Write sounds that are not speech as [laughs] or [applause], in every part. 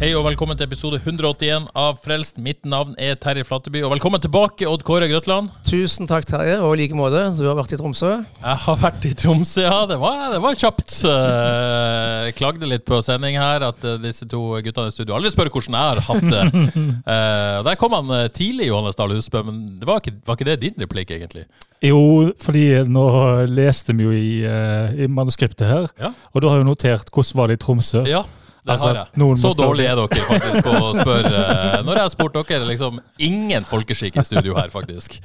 Hei og velkommen til episode 181 av Frelst. Mitt navn er Terje Flatteby. Og velkommen tilbake, Odd Kåre Grøtland. Tusen takk, Terje, og i like måte. Du har vært i Tromsø. Jeg har vært i Tromsø, ja. Det var, det var kjapt. [laughs] Eh, Jeg klagde litt på sending her at eh, disse to guttene i studio aldri spør hvordan jeg har hatt det. [laughs] Eh, Der kom han eh, tidlig, Johannes Dahl Husbø, men det var, ikke, var ikke det din replikk, egentlig? Jo, fordi nå leste vi jo i, eh, i manuskriptet her, Ja. og du har jo notert hvordan var det i Tromsø. Ja, det Altså, har jeg. Så dårlig er dere faktisk på å spørre. eh, Når jeg har spurt dere, liksom ingen folkeskikk i studio her, faktisk.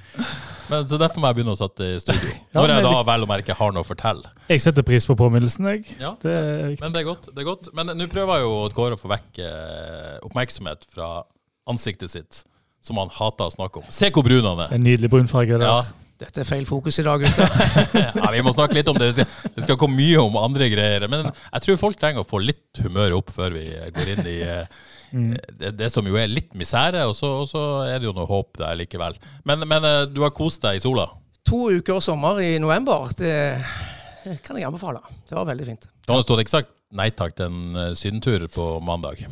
Men, så Derfor må jeg begynne å sette i studio. [laughs] Når jeg da vel å merke har noe å fortelle. Jeg setter pris på påminnelsen, jeg. Ja. Det er viktig. Men det er godt. det er godt. Men nå prøver jo Kåre å få vekk eh, oppmerksomhet fra ansiktet sitt, som han hater å snakke om. Se hvor brun han er! En nydelig brunfarge der. Ja, Dette er feil fokus i dag, gutter. [laughs] ja, Vi må snakke litt om det. Det skal, komme mye om andre greier. Men jeg tror folk trenger å få litt humør opp før vi går inn i eh, det, det som jo er litt misere, og så, og så er det jo noe håp der likevel. Men, men eh, du har kost deg i sola? To uker sommer i november, det kan jeg anbefale. Det var veldig fint. Du det ikke sagt nei takk til en eh, sydentur på mandag?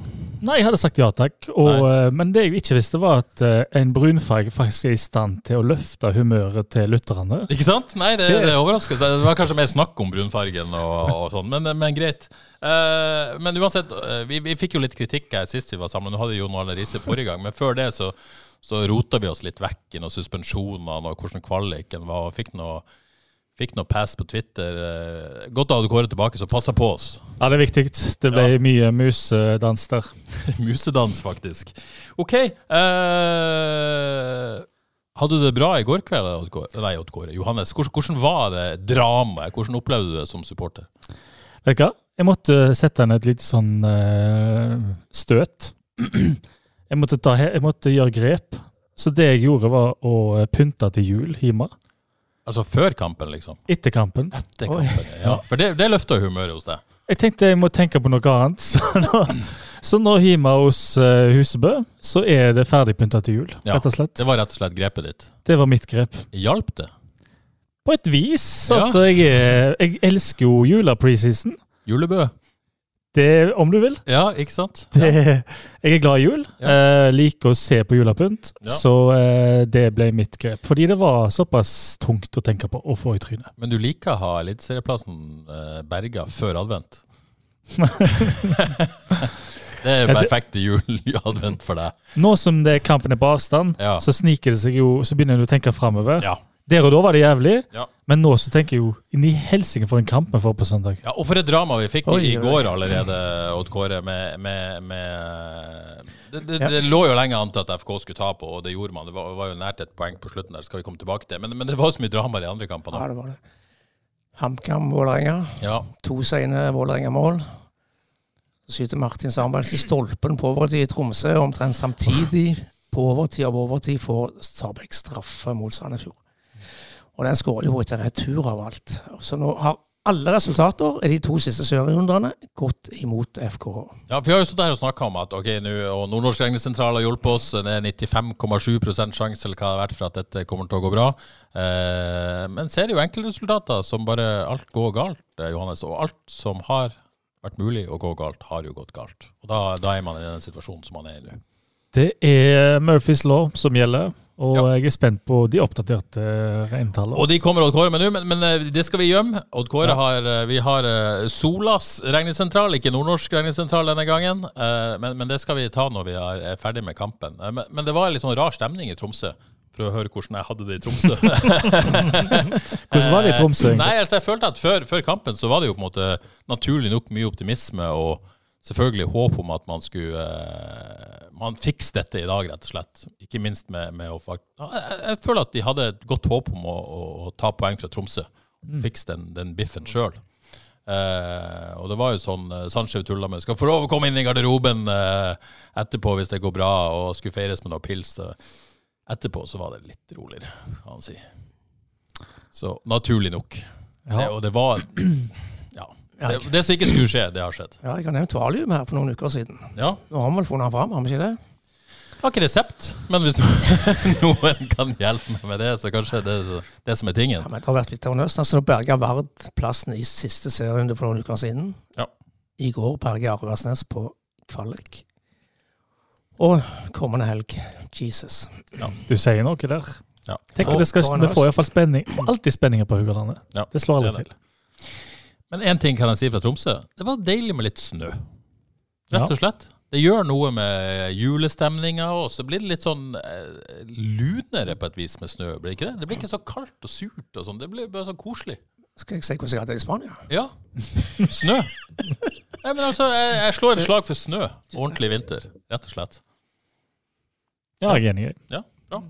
Nei, jeg hadde sagt ja takk. Og, eh, men det jeg ikke visste, var at eh, en brunfarge faktisk er i stand til å løfte humøret til lytterne. Ikke sant? Nei, det, Det- overrasker. Det var kanskje mer snakk om brunfargen og, og sånn, men, men greit. Men uansett, vi, vi fikk jo litt kritikk her sist vi var sammen. Nå hadde Jon Arne Riise forrige gang, men før det så, så rota vi oss litt vekk i noen suspensjoner og hvordan kvaliken var, og fikk noe, fikk noe pass på Twitter. Eh, Godt å ha Kåre tilbake, så passa på oss. Ja, det er viktig. Det ble mye musedans der. [laughs] Musedans, faktisk. OK. eh, hadde du det bra i går kveld, Odd Nei, Odd Kåre. Johannes, hvordan, hvordan var det dramaet? Hvordan opplevde du det som supporter? Vet du hva? Jeg måtte sette inn et lite sånn uh, støt. [clears throat] Jeg måtte, ta, jeg måtte gjøre grep. Så det jeg gjorde, var å eh, pynte til jul hjemme. Altså før kampen, liksom? Etter kampen. Etter kampen, ja. For det, det løfter humøret hos deg. Jeg tenkte jeg må tenke på noe annet. [laughs] Så nå, så nå hjemme hos eh, Husebø, så er det ferdigpynta til jul, Ja, rett og slett. Det var rett og slett grepet ditt. Det var mitt grep. Hjalp det? På et vis. Ja. Altså, jeg, jeg elsker jo jula-preseason. Julebø? Det, om du vil. Ja, ikke sant? Det, jeg er glad i jul. Ja. Eh, liker å se på julepynt. Ja. Så eh, det ble mitt grep. Fordi det var såpass tungt å tenke på å få i trynet. Men du liker å ha eliteserieplassen eh, berga før advent? [laughs] det er det- perfekt jul [laughs] i advent for deg. Nå som det kampen er på avstand, Ja. så sniker det seg jo Så begynner du å tenke framover. Ja. Der og da var det jævlig, Ja. men nå så tenker jeg jo inn i helsike for en kamp vi får på søndag. Ja, og for et drama vi fikk Oi, i går allerede, Odd Kåre, med, med, med det, det, Ja. det lå jo lenge an til at FK skulle ta på, og det gjorde man. Det var, var jo nært et poeng på slutten der, skal vi komme tilbake til. Men, men det var så mye drama i de andre kampene. Ja, det var det. HamKam-Vålerenga. Ja. To sene Vålerenga-mål. Så skyter Martin Samuelsen stolpen på overtid i Tromsø, og omtrent samtidig på overtid av overtid får Stabæk straffe mot Sandefjord. Og den skårer jo etter retur av alt. Så nå har alle resultater i de to siste serierundene gått imot FKH. Ja, Vi har jo stått her og snakka om at ok, nå, og Nordnorsk regnesentral har hjulpet oss. Det er 95,7 sjanse eller hva det har vært for at dette kommer til å gå bra. Eh, men så er det jo enkeltresultater som bare alt går galt, eh, Johannes. Og alt som har vært mulig å gå galt, har jo gått galt. Og da, da er man i den situasjonen som man er i nå. Det er Murphys law som gjelder, og Ja. jeg er spent på de oppdaterte reintallene. Og de kommer Odd Kåre med nå, men, men eh, det skal vi gjemme. Odd Kåre Ja. har eh, Vi har eh, Solas regnesentral, ikke Nordnorsk regnesentral denne gangen. eh, Men, men det skal vi ta når vi er er ferdig med kampen. Eh, Men, men det var en litt sånn rar stemning i Tromsø. For å høre hvordan jeg hadde det i Tromsø. [laughs] [laughs] Hvordan var det i Tromsø? egentlig? Nei, altså jeg følte at før, før kampen så var det jo på en måte naturlig nok mye optimisme. og selvfølgelig håp om at man skulle uh, Man fikser dette i dag, rett og slett. Ikke minst med, med å fakt... Jeg, jeg føler at de hadde et godt håp om å, å, å ta poeng fra Tromsø. Fikse den, den biffen sjøl. Uh, og det var jo sånn uh, Sanchez tulla med skal få lov å komme inn i garderoben uh, etterpå hvis det går bra, og skulle feires med noe pils. Etterpå så var det litt roligere, kan man si. Så naturlig nok. Det, og det var Ja. Det, det som ikke skulle skje, det har skjedd. Ja, jeg har nevnt valium her for noen uker siden. Ja. Nå har vi vel funnet den fram, har vi ikke det? Jeg har ikke resept, men hvis [laughs] noen kan hjelpe meg med det, så kanskje det er det som er tingen. Ja, men det har vært litt nervøst. Altså, berga Vard plassen i siste serierunde for noen uker siden. Ja. I går berga Avaldsnes på kvalik. Og kommende helg Jesus. Ja. Du sier noe der. Ja. Tenk For- at det skal, Vi får iallfall spenning. Alltid spenninger på Haugalandet. Ja, Det slår det det. feil. Men én ting kan jeg si fra Tromsø. Det var deilig med litt snø. Rett og slett. Det gjør noe med julestemninga, og så blir det litt sånn eh, lunere på et vis med snø. Blir det ikke det? Det blir ikke så kaldt og surt og sånn. Det blir bare sånn koselig. Skal jeg si hvordan jeg hadde det i Spania? Ja. Snø. Nei, men altså, jeg, jeg slår et slag for snø. Ordentlig vinter, rett og slett. Ja, jeg er enig. Ja, bra.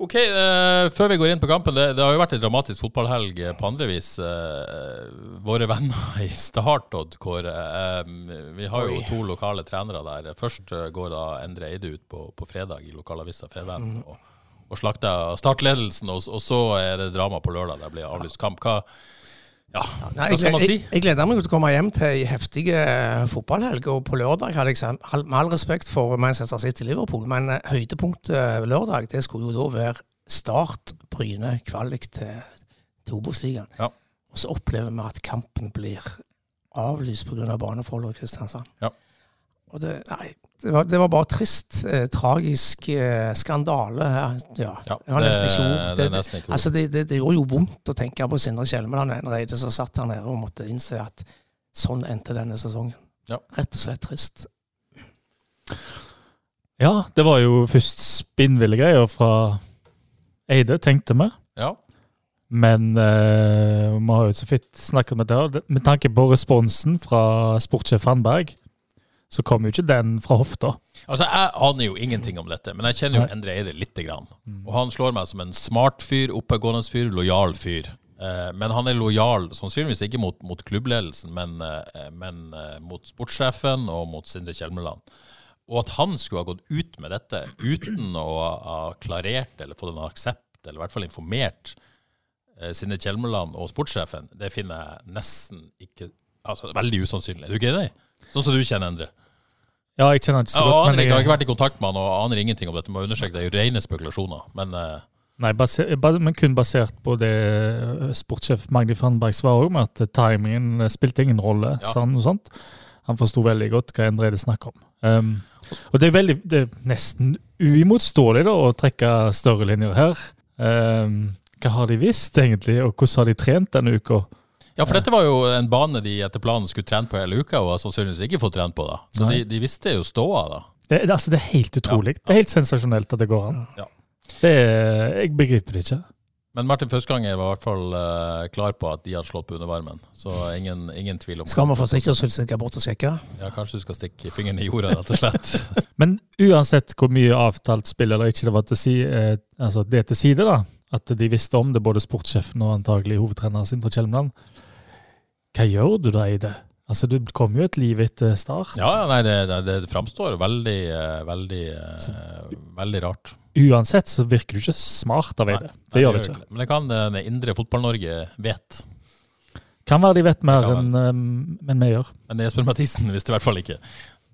Ok, uh, Før vi går inn på kampen. Det, det har jo vært en dramatisk fotballhelg eh, på andre vis. Uh, våre venner i Start, Odd, Kåre. Uh, vi har jo to lokale trenere der. Først går da Endre Eide ut på, på fredag i lokalavisa Feven og, og slakter startledelsen. Og, og så er det drama på lørdag. Der blir avlyst kamp. Hva, ja, Nei, hva skal man si? jeg, jeg gleder meg til å komme hjem til ei heftig eh, fotballhelg. Og på lørdag hadde jeg med all respekt for Manchester City Liverpool, men eh, høydepunktet eh, lørdag det skulle jo da være Start Bryne kvalik til, til Obos-ligaen. Ja. Og så opplever vi at kampen blir avlyst pga. Av baneforholdet Kristiansand. Ja. Og det, nei, det var, det var bare trist. Eh, tragisk eh, skandale her. Ja. Ja, det var nesten ikke ord. det det, ord. Altså det, det, det gjorde jo vondt å tenke på Sindre Kjelmeland reide som satt her nede og måtte innse at sånn endte denne sesongen. Ja. Rett og slett trist. Ja, det var jo først spinnville greier fra Eide, tenkte vi. Ja. Men eh, vi har jo så vidt snakket med det. Med tanke på responsen fra sportssjef Fannberg, så kom jo ikke den fra hofta. Altså, Jeg aner jo ingenting om dette, men jeg kjenner jo Endre Eide lite grann. Og han slår meg som en smart fyr, oppegående fyr, lojal fyr. Eh, men han er lojal sannsynligvis ikke mot, mot klubbledelsen, men, eh, men eh, mot sportssjefen og mot Sindre Kjelmeland. Og at han skulle ha gått ut med dette uten å ha klarert eller fått en aksept, eller i hvert fall informert Sindre Kjelmeland og sportssjefen, det finner jeg nesten ikke altså, Veldig usannsynlig. Er du ikke enig? Sånn som du kjenner Endre. Ja, jeg kjenner ikke så godt, ja, aner men ikke, jeg har ikke vært i kontakt med han og aner ingenting om dette. Må understreke, Det er jo rene spekulasjoner. Men uh, nei, baser, ba- men kun basert på det eh, sportssjef Magni Fannberg svarer om, at timingen eh, spilte ingen rolle. Ja. sa han noe sånt. Han forsto veldig godt hva Endre det snakker om. Um, og det er, veldig, det er nesten uimotståelig da, å trekke større linjer her. Um, hva har de visst, egentlig, og hvordan har de trent denne uka? Ja, for dette var jo en bane de etter planen skulle trene på hele uka, og har sannsynligvis ikke fått trent på. da. Så de, de visste jo ståa, da. Det, det, altså, det er helt utrolig. Det er helt sensasjonelt at det går an. Ja. Det jeg begriper det ikke. Men Martin Fauskanger var i hvert fall uh, klar på at de hadde slått på undervarmen. Så ingen, ingen tvil om Skal vi for sikkerhets skyld stikke bort og sjekke? Ja, Kanskje du skal stikke fingeren i jorda, rett og slett. [laughs] Men uansett hvor mye avtalt spill eller ikke det var til si, eh, altså det til side, da, at de visste om det, både sportssjefen og antagelig hovedtreneren sin fra Kjelmeland, hva gjør du da i det? Altså, Du kom jo et liv etter start. Ja, ja, nei, det, det, det framstår veldig, eh, veldig, så, veldig rart. Uansett så virker du ikke smart av. Nei, Det gjør det ikke. Men det kan den indre Fotball-Norge vet. Kan være de vet mer enn eh, enn vi gjør. Men Jesper Mathisen visste i hvert fall ikke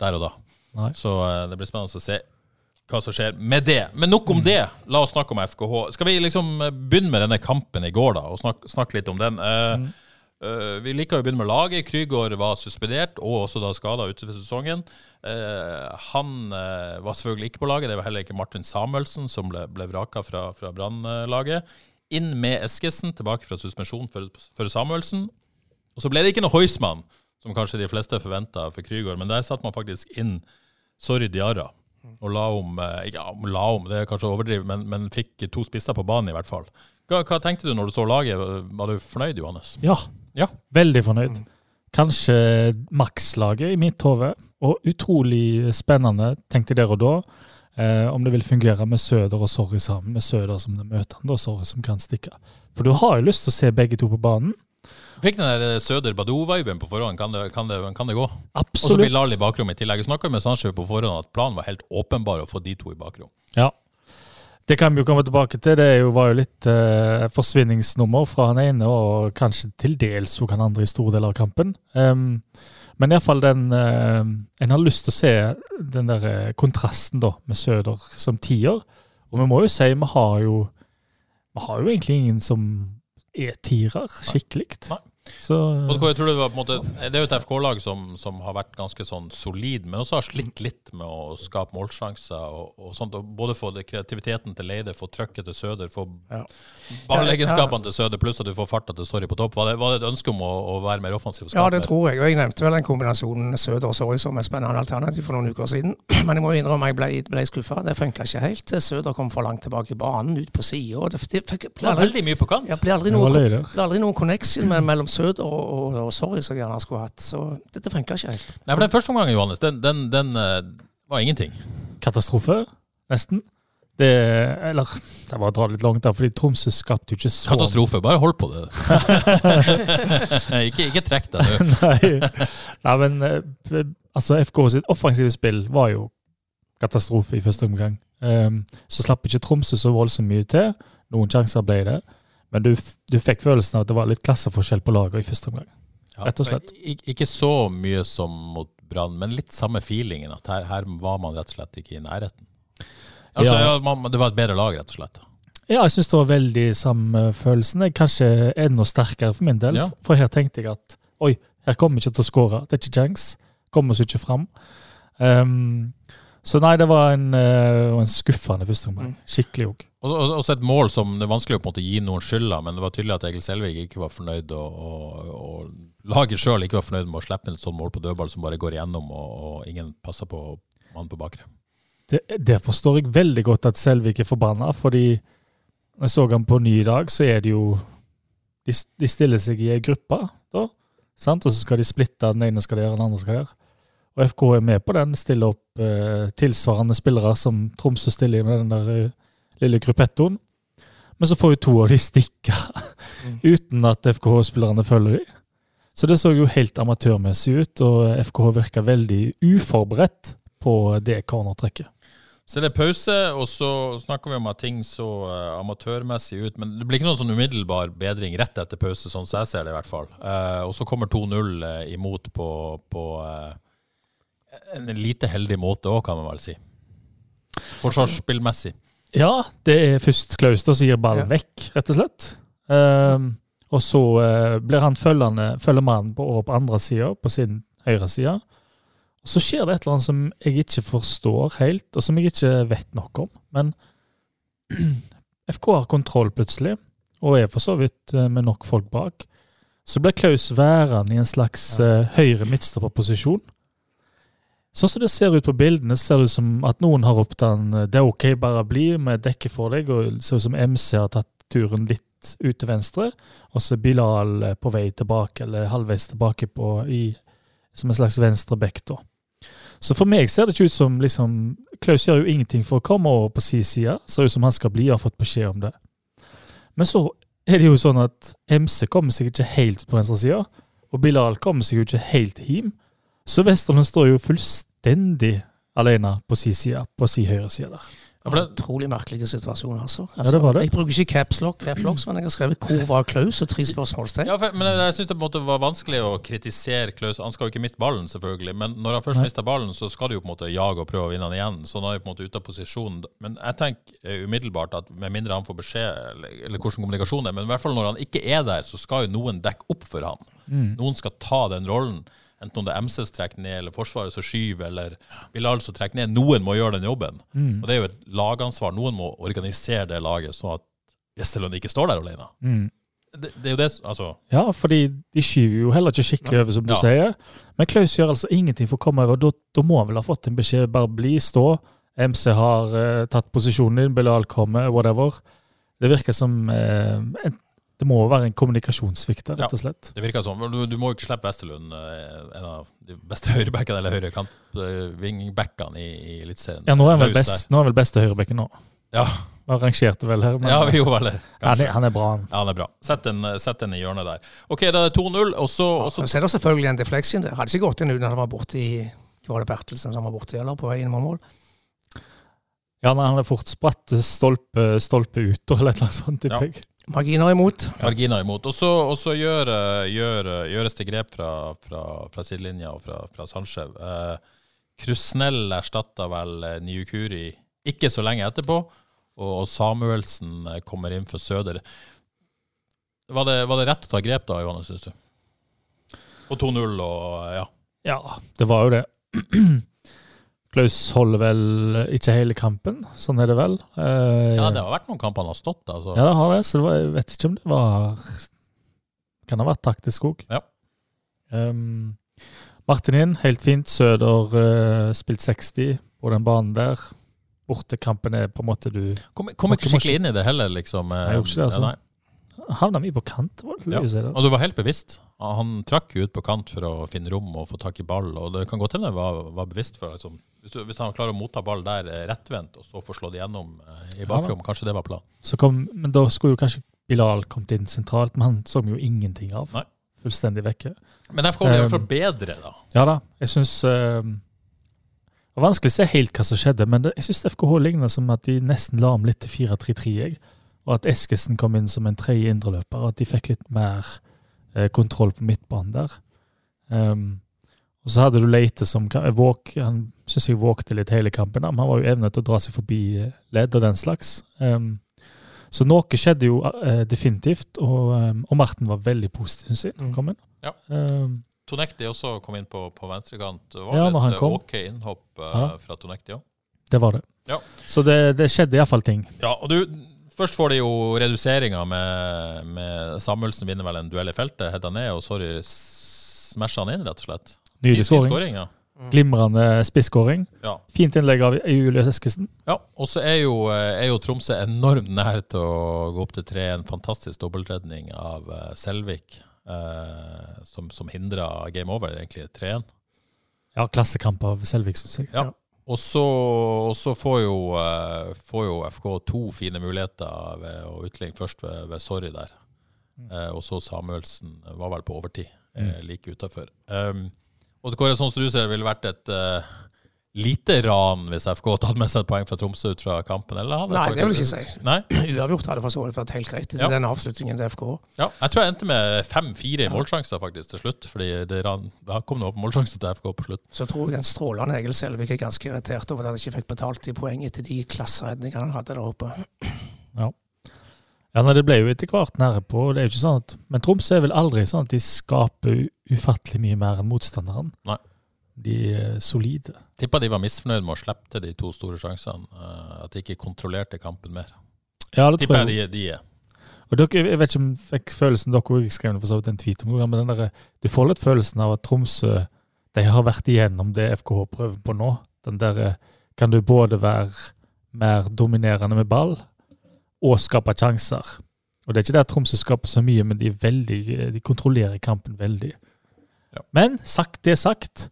der og da. Nei. Så eh, det blir spennende å se hva som skjer med det. Men nok om det. La oss snakke om FKH. Skal vi liksom eh, begynne med denne kampen i går, da, og snakke, snakke litt om den? Uh, eh, vi liker å begynne med laget. Krygård var suspendert og også da skada utover sesongen. Eh, han eh, var selvfølgelig ikke på laget. Det var heller ikke Martin Samuelsen som ble, ble vraka fra, fra Brann-laget. Inn med Eskesen, tilbake fra suspensjon for, for Samuelsen. Og så ble det ikke noe Heusmann, som kanskje de fleste forventa for Krygård, men der satte man faktisk inn Sorry Diarra. Og la om eh, ja, la om, det er kanskje å overdrive, men, men fikk to spisser på banen, i hvert fall. Hva, hva tenkte du når du så laget? Var du fornøyd, Johannes? Ja, Ja. veldig fornøyd. kanskje makslaget i mitt hode. Og utrolig spennende, tenkte jeg der og da, eh, om det vil fungere med Søder og Sorry sammen, med Søder som det møter han, og Sorry som kan stikke. For du har jo lyst til å se begge to på banen. Fikk den der Søder Badou-viben på forhånd. Kan det, kan det, kan det gå? Og så blir Lali i bakrommet i tillegg. Snakka med Sandsjø på forhånd at planen var helt åpenbar å få de to i bakrom. Ja. Det kan vi jo komme tilbake til. Det var jo litt eh, forsvinningsnummer fra han ene, og kanskje til dels òg han andre i store deler av kampen. Um, men iallfall den eh, En har lyst til å se den der eh, kontrasten da, med Søder som tier. Og vi må jo si vi har jo Vi har jo egentlig ingen som er tirer skikkelig. Så Og jeg tror Det var på en måte, det er jo et FK-lag som, som har vært ganske sånn solid, men også har slitt litt med å skape målsjanser. og, og sånt, og Både få det kreativiteten til Leide, få trøkket til Søder, få Ja. ballegenskapene til Søder, pluss at du får farta til Sorry på topp. Var det, var det et ønske om å, å være mer offensiv? Ja, det tror jeg. Og jeg nevnte vel den kombinasjonen Søder og Sorry som et spennende alternativ for noen uker siden. [clears throat] Men jeg må innrømme jeg ble, ble skuffa. Det funka ikke helt. Søder kom for langt tilbake i banen, ut på sida. Det, det, Det ble aldri, veldig mye på kant. ja, ble aldri Det var noe, løye der. ble aldri noen connection mellom Søder og, og, og Sorry som jeg gjerne skulle hatt. Så dette det funka ikke helt. Nei, for Den første omgangen, Johannes, den, den, den eh, var ingenting. katastrofe, nesten. Det, eller det var å dra litt langt, der, fordi Tromsø skapte jo ikke så Katastrofe. Bare hold på det. Nei, [laughs] ikke, ikke trekk deg nå. [laughs] Nei. Nei, men eh, altså FK sitt offensive spill var jo katastrofe i første omgang. Um, så slapp ikke Tromsø så voldsomt mye til. Noen sjanser ble det. Men du, du fikk følelsen av at det var litt klasseforskjell på laget i første omgang. Ja, Rett og slett. Ik ikke så mye som mot Brann, men litt samme feelingen. At her, her var man rett og slett ikke i nærheten. Altså, Ja. ja, man, det var et bedre lag, rett og slett. Ja, jeg syns det var veldig samme følelsen. Kanskje enda sterkere for min del. Ja. For her tenkte jeg at oi, her kommer vi ikke til å skåre. Det er ikke kjangs. Kommer oss ikke fram. Um, så nei, det var en, eh, en skuffende første omgang. Mm. Skikkelig òg. Og, og, også et mål som det er vanskelig å på en måte gi noen skylda, men det var tydelig at Egil Selvik ikke var fornøyd, og, og, og laget sjøl ikke var fornøyd med å slippe inn et sånt mål på dødball som bare går igjennom, og, og ingen passer på mannen på bakre. Det, det forstår jeg veldig godt at Selvik er forbanna, fordi når jeg så ham på ny i dag, så er det jo De, de stiller seg i ei gruppe, da, sant? og så skal de splitte. Den ene skal gjøre, den andre skal gjøre. Og FK er med på den, stiller opp eh, tilsvarende spillere som Tromsø stiller med den der eh, lille gruppettoen. Men så får jo to av de stikke uten at FKH-spillerne følger de. Så det så jo helt amatørmessig ut, og FKH virka veldig uforberedt på det cornertrekket. Så det er pause, og så snakker vi om at ting så uh, amatørmessig ut. Men det blir ikke noen sånn umiddelbar bedring rett etter pause, sånn som jeg ser det i hvert fall. Uh, og så kommer 2-0 uh, imot på, på eh, en lite heldig måte òg, kan man vel si. Forsvarsspillmessig. Ja, det er først Klaus da som gir ballen Ja. vekk, rett og slett. Um, og så uh, blir han følgende, følger mannen på, over på andre sida, på sin høyre side. Og så skjer det et eller annet som jeg ikke forstår helt, og som jeg ikke vet nok om. Men [clears throat] FK har kontroll plutselig, og er for så vidt eh, med nok folk bak. Så blir Klaus værende i en slags uh, høyre midtstopperposisjon. Sånn som det ser ut på bildene, ser det ut som at noen har ropt han det er ok, bare bli, med dekket for deg. Og ser ut som MC har tatt turen litt ut til venstre, og så er Bilal eh, på vei tilbake, eller halvveis tilbake på, i, som en slags venstre bekk, da. Så for meg ser det ikke ut som liksom Klaus gjør jo ingenting for å komme over på sin side. Ser ut som han skal bli, og har fått beskjed om det. Men så er det jo sånn at MC kommer seg ikke helt på venstre side, og Bilal kommer seg jo ikke helt hjem. Så Westerlund står jo fullstendig alene på si side, på si høyre side der. Ja, for det, Utrolig merkelig situasjon, altså. Ja, det var det. Jeg bruker ikke capslock, caplocks, men jeg har skrevet 'Hvor var Klaus?' og tre spørsmålstegn. ja, men jeg, jeg syns det på en måte var vanskelig å kritisere Klaus. Han skal jo ikke miste ballen, selvfølgelig, men når han først Nei. mister ballen, så skal du jo på en måte jage og prøve å vinne han igjen. Så han er jo på en måte ute av posisjon. Men jeg tenker eh, umiddelbart at med mindre han får beskjed, eller, eller hvordan kommunikasjonen er, men i hvert fall når han ikke er der, så skal jo noen dekke opp for han. Noen skal ta den rollen. Enten om det er MCs trekker ned, eller Forsvaret som skyver, eller Bilal som trekker ned. Noen må gjøre den jobben. Mm. Og det er jo et lagansvar. Noen må organisere det laget, sånn at Westerlund ikke står der alene. Mm. Det, det er jo det Altså, Ja, fordi de skyver jo heller ikke skikkelig over, som du Ja. sier. Men Klaus gjør altså ingenting for å komme over. Da, da må han vel ha fått en beskjed. Bare bli, stå. MC har uh, tatt posisjonen din, Bilal kommer, whatever. Det virker som uh, en, Det må være en kommunikasjonssvikt der, rett og slett. Ja, Det virker sånn. Du, du må jo ikke slippe Westerlund, eh, en av de beste [laughs] høyrebackene eller høyrekant-wingbackene i, i Eliteserien. Ja, nå er han vel, best, nå er vel beste høyrebacken nå. Ja. Vi rangerte vel her, men Ja, vi gjorde vel det. han, er, han er bra, han. Ja, han er bra. Sett den, sett den i hjørnet der. OK, da er det 2-0, og så ja, så- er det selvfølgelig en deflection der. Hadde ikke gått inn uten at han var borti i var det Bertelsen som var borti, eller på vei inn mot mål? Ja, nei, han er fort spratt stolpe, stolpe ut, eller et eller annet sånt, Ja. Marginer imot. marginer imot. Og så, gjør, eh, gjør, gjøres det grep fra, fra, fra sidelinja og fra, fra Sandskjev. Eh, Krusnell erstatta vel eh, Niukuri ikke så lenge etterpå, og, og Samuelsen eh, kommer inn for Søder. Var det, var det rett å ta grep da, Johannes, syns du? På 2-0 og ja. Ja, det var jo det. [clears throat] Klaus holder vel ikke hele kampen, sånn er det vel. Eh, ja. Det har vært noen kamper han har stått, altså. Ja, det har det. Så det var, jeg vet ikke om det var Kan ha vært taktisk òg. Ja. Um, Martin inn, helt fint. Søder uh, spilt 60 på den banen der. Bortekampen er på en måte du Kommer kom ikke skikkelig inn i det heller, liksom. eh, Jeg gjorde ikke det, altså. ja, nei. Havna mye på kant. var det Ja. Og du var helt bevisst. Han trakk jo ut på kant for å finne rom og få tak i ball. Og det kan godt hende han var, var bevisst for liksom, hvis, du, hvis han klarer å motta ball der eh, rettvendt, og så få slått igjennom eh, i bakrom, kanskje det var planen. Kom, men da skulle jo kanskje Bilal kommet inn sentralt, men han så vi jo ingenting av. Nei. Fullstendig vekke. Men derfor i hvert Um, fall bedre, da. Ja da, jeg syns eh, Det var vanskelig å se helt hva som skjedde, men det, jeg syns FKH ligner som at de nesten la om litt til 4-3-3, jeg. Og at Eskesen kom inn som en tredje indreløper, og at de fikk litt mer eh, kontroll på midtbanen der. Um, og så hadde du Leite som våk, Han syns jeg vågte litt hele kampen, men han var jo evnet til å dra seg forbi eh, ledd og den slags. Um, så noe skjedde jo uh, definitivt, og, um, og Marten var veldig positiv, syns jeg, han kom inn. Ja. Um, Tonekti også kom inn på, på venstrekant. Det var Ja, han eh, kom. ok innhopp uh, Ja. fra Tonekti òg. det var det. Ja. Så det, det skjedde iallfall ting. Ja, og du, først får de jo reduseringa med, med Samuelsen vinner vel en duell i feltet, header ned, og sorry, smasher han inn, rett og slett. Nydelig skåring. ja. Glimrende spisskåring. ja. Fint innlegg av Julius Eskesen. Ja, og så er, eh, er jo Tromsø enormt nær til å gå opp til tre. En fantastisk dobbeltredning av eh, Selvik, eh, som, som hindra game over, egentlig, 3-1. Ja, klassekamp av Selvik, syns jeg. Ja. Og så, og så får, jo, eh, får jo FK to fine muligheter ved å utligne først ved, ved Sorry der. Eh, og så Samuelsen var vel på overtid, eh, like utafor. Um, det Kåre, sånn som du ser, det ville vært et uh, lite ran hvis FK tatt med seg et poeng fra Tromsø ut fra kampen? Eller hadde Nei, det vil jeg ikke si. Nei? [clears throat] Uavgjort hadde for så vidt vært helt greit Ja. den avslutningen til FK. Ja, jeg tror jeg endte med fem-fire målsjanser faktisk til slutt. Fordi det, ran, da kom det opp målsjanser til FK på slutt. Så tror jeg den strålende Egil Selvik er ganske irritert over at han ikke fikk betalt de poeng etter de klasseredningene han hadde der oppe. Ja, nei, Det ble jo etter hvert nære på. det er jo ikke sånn at, Men Tromsø er vel aldri sånn at de skaper ufattelig mye mer enn motstanderen. Nei. De er solide. Tippa de var misfornøyd med å slippe til de to store sjansene. eh, at de ikke kontrollerte kampen mer. Ja, det tror jeg. jeg de, de er. Og dere, jeg vet ikke om jeg fikk følelsen dere òg skrev for så vidt en tweet om det, men den der, du får litt følelsen av at Tromsø de har vært igjennom det FKH prøver på nå. Den der, kan du både være mer dominerende med ball og skape sjanser. Og det er ikke det at Tromsø skaper så mye, men de, veldig, de kontrollerer kampen veldig. Ja. Men sagt det sagt,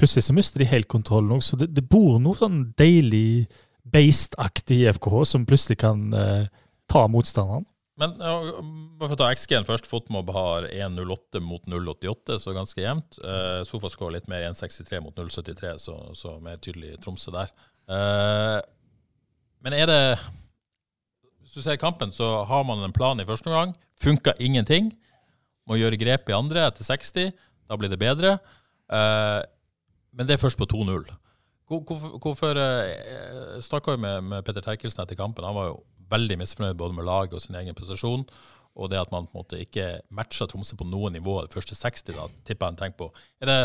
plutselig så mister de helt kontrollen òg, så det, det bor noe sånn deilig based-aktig i FKH som plutselig kan eh, ta motstanderen. Men ja, bare for å ta XG-en først. Fotmob har 1,08 mot 0,88, så ganske jevnt. Sofa Sofascore litt mer 1,63 mot 0,73, så, så mer tydelig Tromsø der. Eh, men er det Hvis du ser kampen, så har man en plan i første omgang. Funka ingenting. Må gjøre grep i andre etter 60. Da blir det bedre. Eh, men det er først på 2-0. Hvorfor, hvorfor eh, snakka vi med, med Petter Terkelsen etter kampen. Han var jo veldig misfornøyd både med laget og sin egen prestasjon. Og det at man på en måte ikke matcha Tromsø på noe nivå de første 60, da tipper han tenker på. Er det,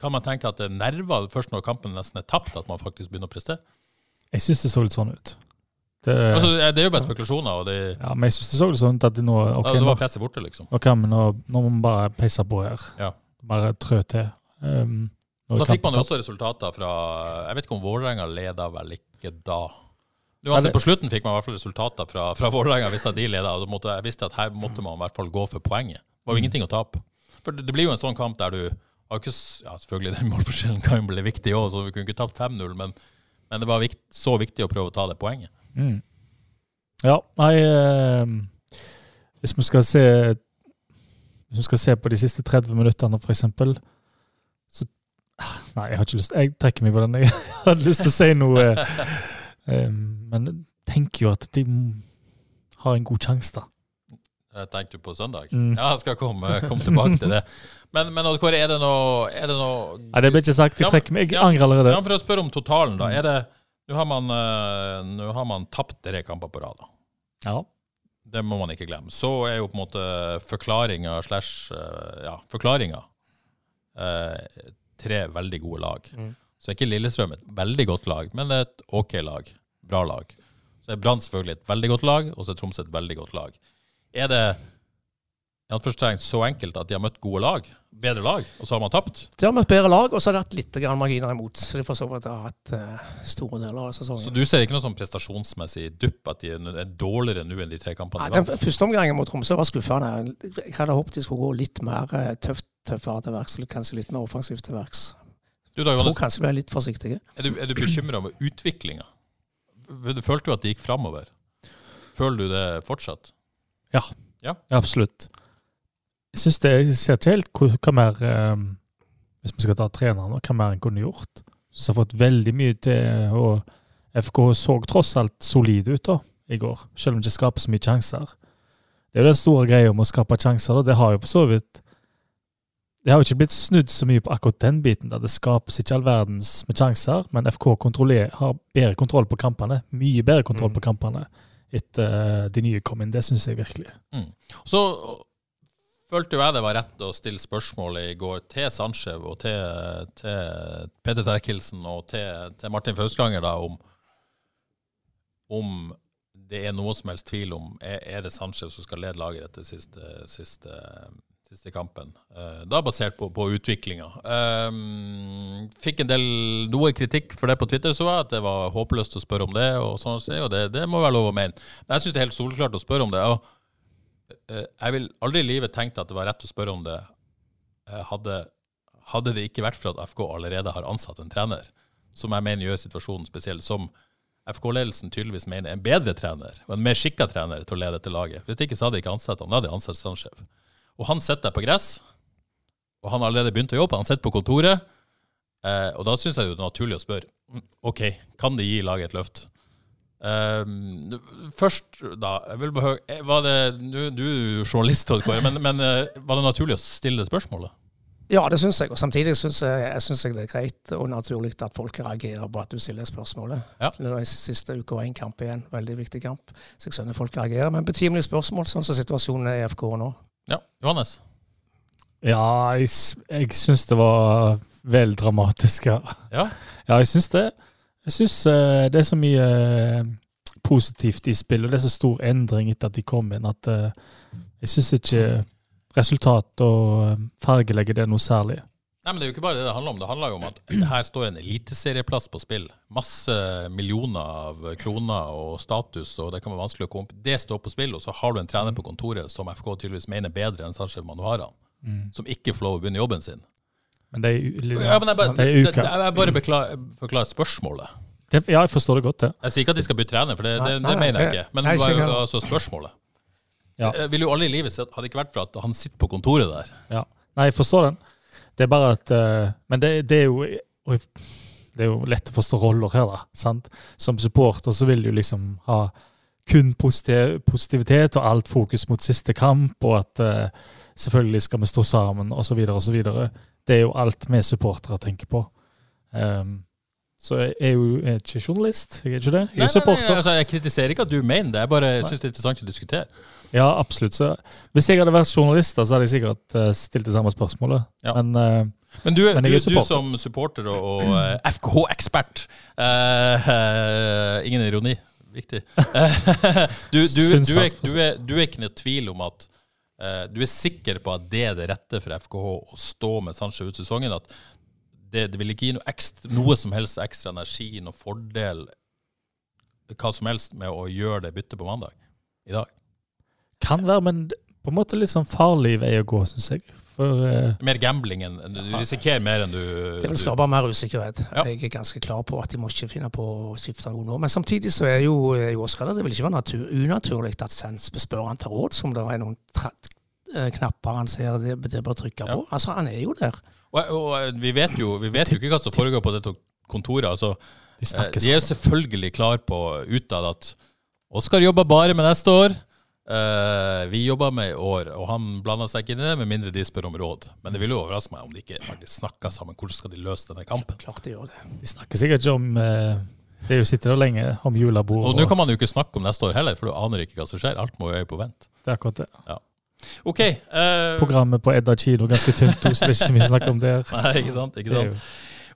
kan man tenke at det er nerver først når kampen nesten er tapt, at man faktisk begynner å prestere? Jeg syns det så litt sånn ut. Det, Altså, det er jo bare spekulasjoner, og det, ja, men jeg syns det så litt sånn at det nå okay, ja, det var presset borte, liksom. Ok, men nå, nå må vi bare peise på her. Ja. Bare trø til. Um, Da fikk man jo også resultater fra Jeg vet ikke om Vålerenga leda vel ikke da. Uansett, på slutten fikk man i hvert fall resultater fra, fra Vålerenga. hvis de leda, og måtte, jeg visste at her måtte man i hvert fall gå for poenget. Det var jo ingenting å tape. For det, det blir jo en sånn kamp der du har ikke, ja, Selvfølgelig, [laughs] den målforskjellen kan jo bli viktig òg, så vi kunne ikke tapt 5-0, men, men det var vikt, så viktig å prøve å ta det poenget. Mm. Ja, nei eh, Hvis vi skal se Hvis vi skal se på de siste 30 minuttene, eksempel, så ah, Nei, jeg har ikke lyst Jeg trekker meg på den. [laughs] Jeg hadde lyst til å si noe, [laughs] eh, men jeg tenker jo at de har en god sjanse, da. Jeg tenkte du på søndag? Mm. Ja, jeg skal komme, komme tilbake til det. Men, men Odd Kåre, er det noe, er det noe Nei, det ble ikke sagt. Jeg trekker meg. Jeg angrer allerede. Ja, For å spørre om totalen, da. Er det Nå har man, eh, nå har man tapt tre kamper på rad. Ja. Det må man ikke glemme. Så er jo på en måte forklaringa slash eh, Ja, forklaringa eh, tre veldig gode lag. Mm. Så er ikke Lillestrøm et veldig godt lag, men et OK lag. Bra lag. Så er Brann selvfølgelig et veldig godt lag, og så er Tromsø et veldig godt lag. Er det så enkelt at de har møtt gode lag, bedre lag, og så har man tapt? De har møtt bedre lag, og så har det hatt litt marginer imot. Så de for så vidt har hatt uh, store deler av sesongen. Så du ser ikke noe sånn prestasjonsmessig dupp, at de er er dårligere nå enn de tre kampene Nei, de den første omgangen mot Tromsø var skuffende. Jeg hadde håpet de skulle gå litt mer eh, tøft, tøffere til verks, eller kanskje litt mer offensivt til verks. Du da, Jeg tror kanskje vi er litt forsiktige. er du, er du bekymra over utviklinga? Følte du at det gikk framover? Føler du det fortsatt? Ja, absolutt. Jeg synes det, jeg ser ikke helt hva, hva mer eh, Hvis vi skal ta treneren, hva mer en kunne gjort. Så jeg har fått veldig mye til, og FK så tross alt solid ut da, i går, selv om det ikke skaper så mye sjanser. Det er jo den store greia om å skape sjanser. Da. Det har jo for så vidt Det har jo ikke blitt snudd så mye på akkurat den biten. der Det skapes ikke all verdens med sjanser, men FK har bedre kontroll på kampene. Mye bedre kontroll Mm. på kampene etter eh, de nye kom inn. Det syns jeg virkelig. Så følte jo jeg det var rett å stille spørsmålet i går til Sandskjev og til, til Peter Terkelsen og til, til Martin Fauskanger da, om, om det er noe som helst tvil om er, er det Sandskjev som skal lede laget etter siste, siste, siste kampen. Uh, da basert på, på utviklinga. Um, fikk en del noe kritikk for det på Twitter, så jeg at det var håpløst å spørre om det. Og, sånn, og det, det må være lov å mene. Men jeg syns det er helt soleklart å spørre om det. og Eh, jeg vil aldri i livet tenkt at det var rett å spørre om det eh, hadde, hadde det ikke vært for at FK allerede har ansatt en trener, som jeg mener gjør situasjonen spesiell, som FK-ledelsen tydeligvis mener er en bedre trener og en mer skikka trener til å lede dette laget. Hvis ikke så hadde de ikke ansatt han, da hadde de ansatt Sandskjev. Og han sitter der på gress, og han har allerede begynt å jobbe, han sitter på kontoret, eh, og da syns jeg det er naturlig å spørre mm, OK, kan det gi laget et løft? Um, først, da jeg vil behøve eh, var det, Du, Du er jo journalist, Kåre, men, men eh, var det naturlig å stille det spørsmålet? Ja, det syns jeg. Og samtidig syns jeg, jeg synes jeg det er greit og naturlig at folk reagerer på at du stiller spørsmålet. Ja. Det er siste uke og én kamp igjen. Veldig viktig kamp. Så jeg skjønner folk reagerer. Men betimelig spørsmål, sånn som situasjonen er i FK nå. Ja, Johannes? Ja, jeg, jeg syns det var vel dramatisk, ja. Ja. Ja, jeg syns det. Jeg syns uh, det er så mye uh, positivt i spillet, og det er så stor endring etter at de kom inn, at uh, jeg syns ikke resultat og eh, fargelegge det noe særlig. Nei, men Det er jo ikke bare det det handler om. Det handler jo om at her står en eliteserieplass på spill. Masse millioner av kroner og status, og det kan være vanskelig å komme. Det står på spill, og så har du en trener på kontoret som FK tydeligvis mener bedre enn Sanchez Manuharan, som ikke får lov å begynne jobben sin. Men det er, Ja, men jeg bare, det er uka. det, jeg bare forklare forklarer spørsmålet. Det, ja, jeg forstår det godt, det. Jeg sier ikke at de skal bytte trener, for det, det, Nei, det nei, mener jeg ikke. Men nei, det var ikke jo altså spørsmålet. Ja. Jeg vil jo alle i livet sett, hadde det ikke vært for at han sitter på kontoret der. Ja. Nei, jeg forstår den. Det er bare at eh, Men det, det er jo Det er jo lett å forstå roller her, da. sant? Som supporter så vil du liksom ha kun positiv, positivitet og alt fokus mot siste kamp, og at eh, selvfølgelig skal vi stå sammen, osv., osv. Det er jo alt vi supportere tenker på. Um, så jeg er jo jeg er ikke journalist, jeg er ikke det. Jeg er supporter. altså, jeg kritiserer ikke at du mener det, jeg bare syns det er interessant å diskutere. Ja, absolutt. Så hvis jeg hadde vært journalist, så hadde jeg sikkert eh, stilt det samme spørsmålet. Ja. Men uh, Men du, Men du, du som supporter og, og uh, FKH-ekspert uh, eh, [laughs] Ingen ironi. Viktig. [laughs] du, du, er, du, er, du er ikke noe tvil om at eh, Du er sikker på at det er det rette for FKH å stå med Sanchez ut sesongen? At det, det vil ikke gi noe, ekstra, noe som helst ekstra energi, noe fordel hva som helst med å gjøre det byttet på mandag i dag. Kan være, men på en måte litt sånn farlig vei å gå, syns jeg. For uh, Mer gambling enn Du risikerer mer enn du Det vil skape mer usikkerhet. Ja. Jeg er ganske klar på at de må ikke finne på å skifte noe nå. Men samtidig så er jo, i jo Det vil ikke være natur, unaturlig at Sens spør han til råds om det er noen eh, knapper han ser det, det bør trykke Ja. på. Altså, han er jo der. Og, og vi, vet jo, vi vet jo ikke hva som foregår på dette kontoret. Altså, de eh, de er jo selvfølgelig klar på utad at Oskar jobber bare med neste år. Eh, vi jobber med i år, og han blander seg ikke inn i det, med mindre de spør om råd. Men det ville jo overraske meg om de ikke faktisk snakka sammen. Hvordan skal de løse denne kampen? Klart de gjør det. De snakker sikkert ikke om uh, Det er jo sittet der lenge om julebord. Og nå kan man jo ikke snakke om neste år heller, for du aner ikke hva som skjer. Alt må jo øye på vent. Det er akkurat det. Ja. OK. Uh, Programmet på Edda kino ganske tynt, så det er ikke mye snakk om der. [laughs] Nei, ikke sant? Ikke sant?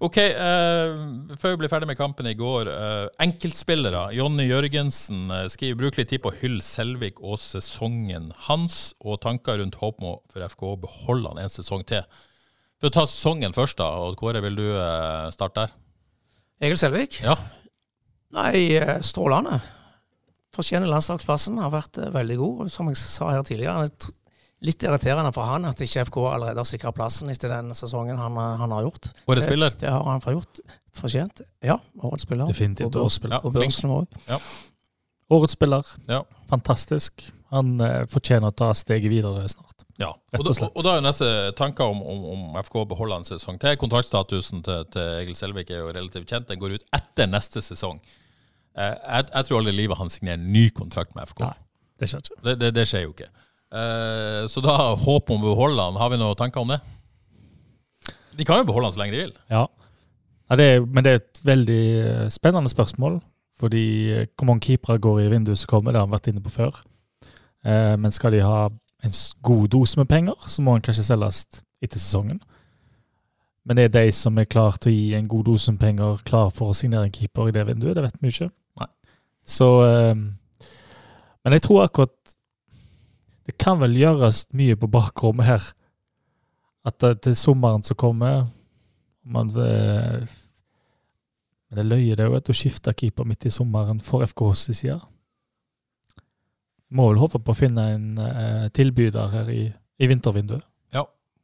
OK, uh, før vi blir ferdig med kampen i går. Uh, enkeltspillere. Jonny Jørgensen uh, skriver bruk litt tid på å hylle Selvik og sesongen hans, og tanker rundt håp om for FK å beholde han en sesong til. For å ta sesongen først, da. og Kåre, vil du starte der? Egil Selvik? Ja. Nei, strålende. Fortjener landslagsplassen. Har vært veldig god. Som jeg sa her tidligere, er litt irriterende for han at ikke FK allerede har sikra plassen etter den sesongen han, han har gjort. Årets Det- spiller? Det har han forgjort. Fortjent. Ja, årets spiller. Definitivt årets spiller. Og børsen òg. Årets spiller. Ja. Fantastisk. Han eh, fortjener å ta steget videre snart. Ja, Rett og, og da, slett. og da er jo neste tanker om, om, om FK beholder en sesong til. Kontraktstatusen til, til Egil Selvik er jo relativt kjent. Den går ut etter neste sesong. Eh, jeg, jeg tror aldri i livet han signerer ny kontrakt med FK. Nei. Det skjer ikke. Det, det, det skjer jo ikke. Eh, så da håp om å beholde han. Har vi noen tanker om det? De kan jo beholde han så lenge de vil. Ja. ja det er, men det er et veldig eh, spennende spørsmål. Fordi eh, hvor mange keepere går i vinduet som kommer, det har han vært inne på før. Eh, men skal de ha en god dose med penger, så må han kanskje selges etter sesongen. Men det er de som er klar til å gi en god dose med penger, klar for å signere en keeper i det vinduet, det vet vi ikke. Nei. Så eh, Men jeg tror akkurat Det kan vel gjøres mye på bakrommet her. At det, til sommeren som kommer man eh, Men det løyer det jo at å skifte keeper midt i sommeren for FKHs side. Må vel håpe på å finne en eh, tilbyder her i, i vintervinduet.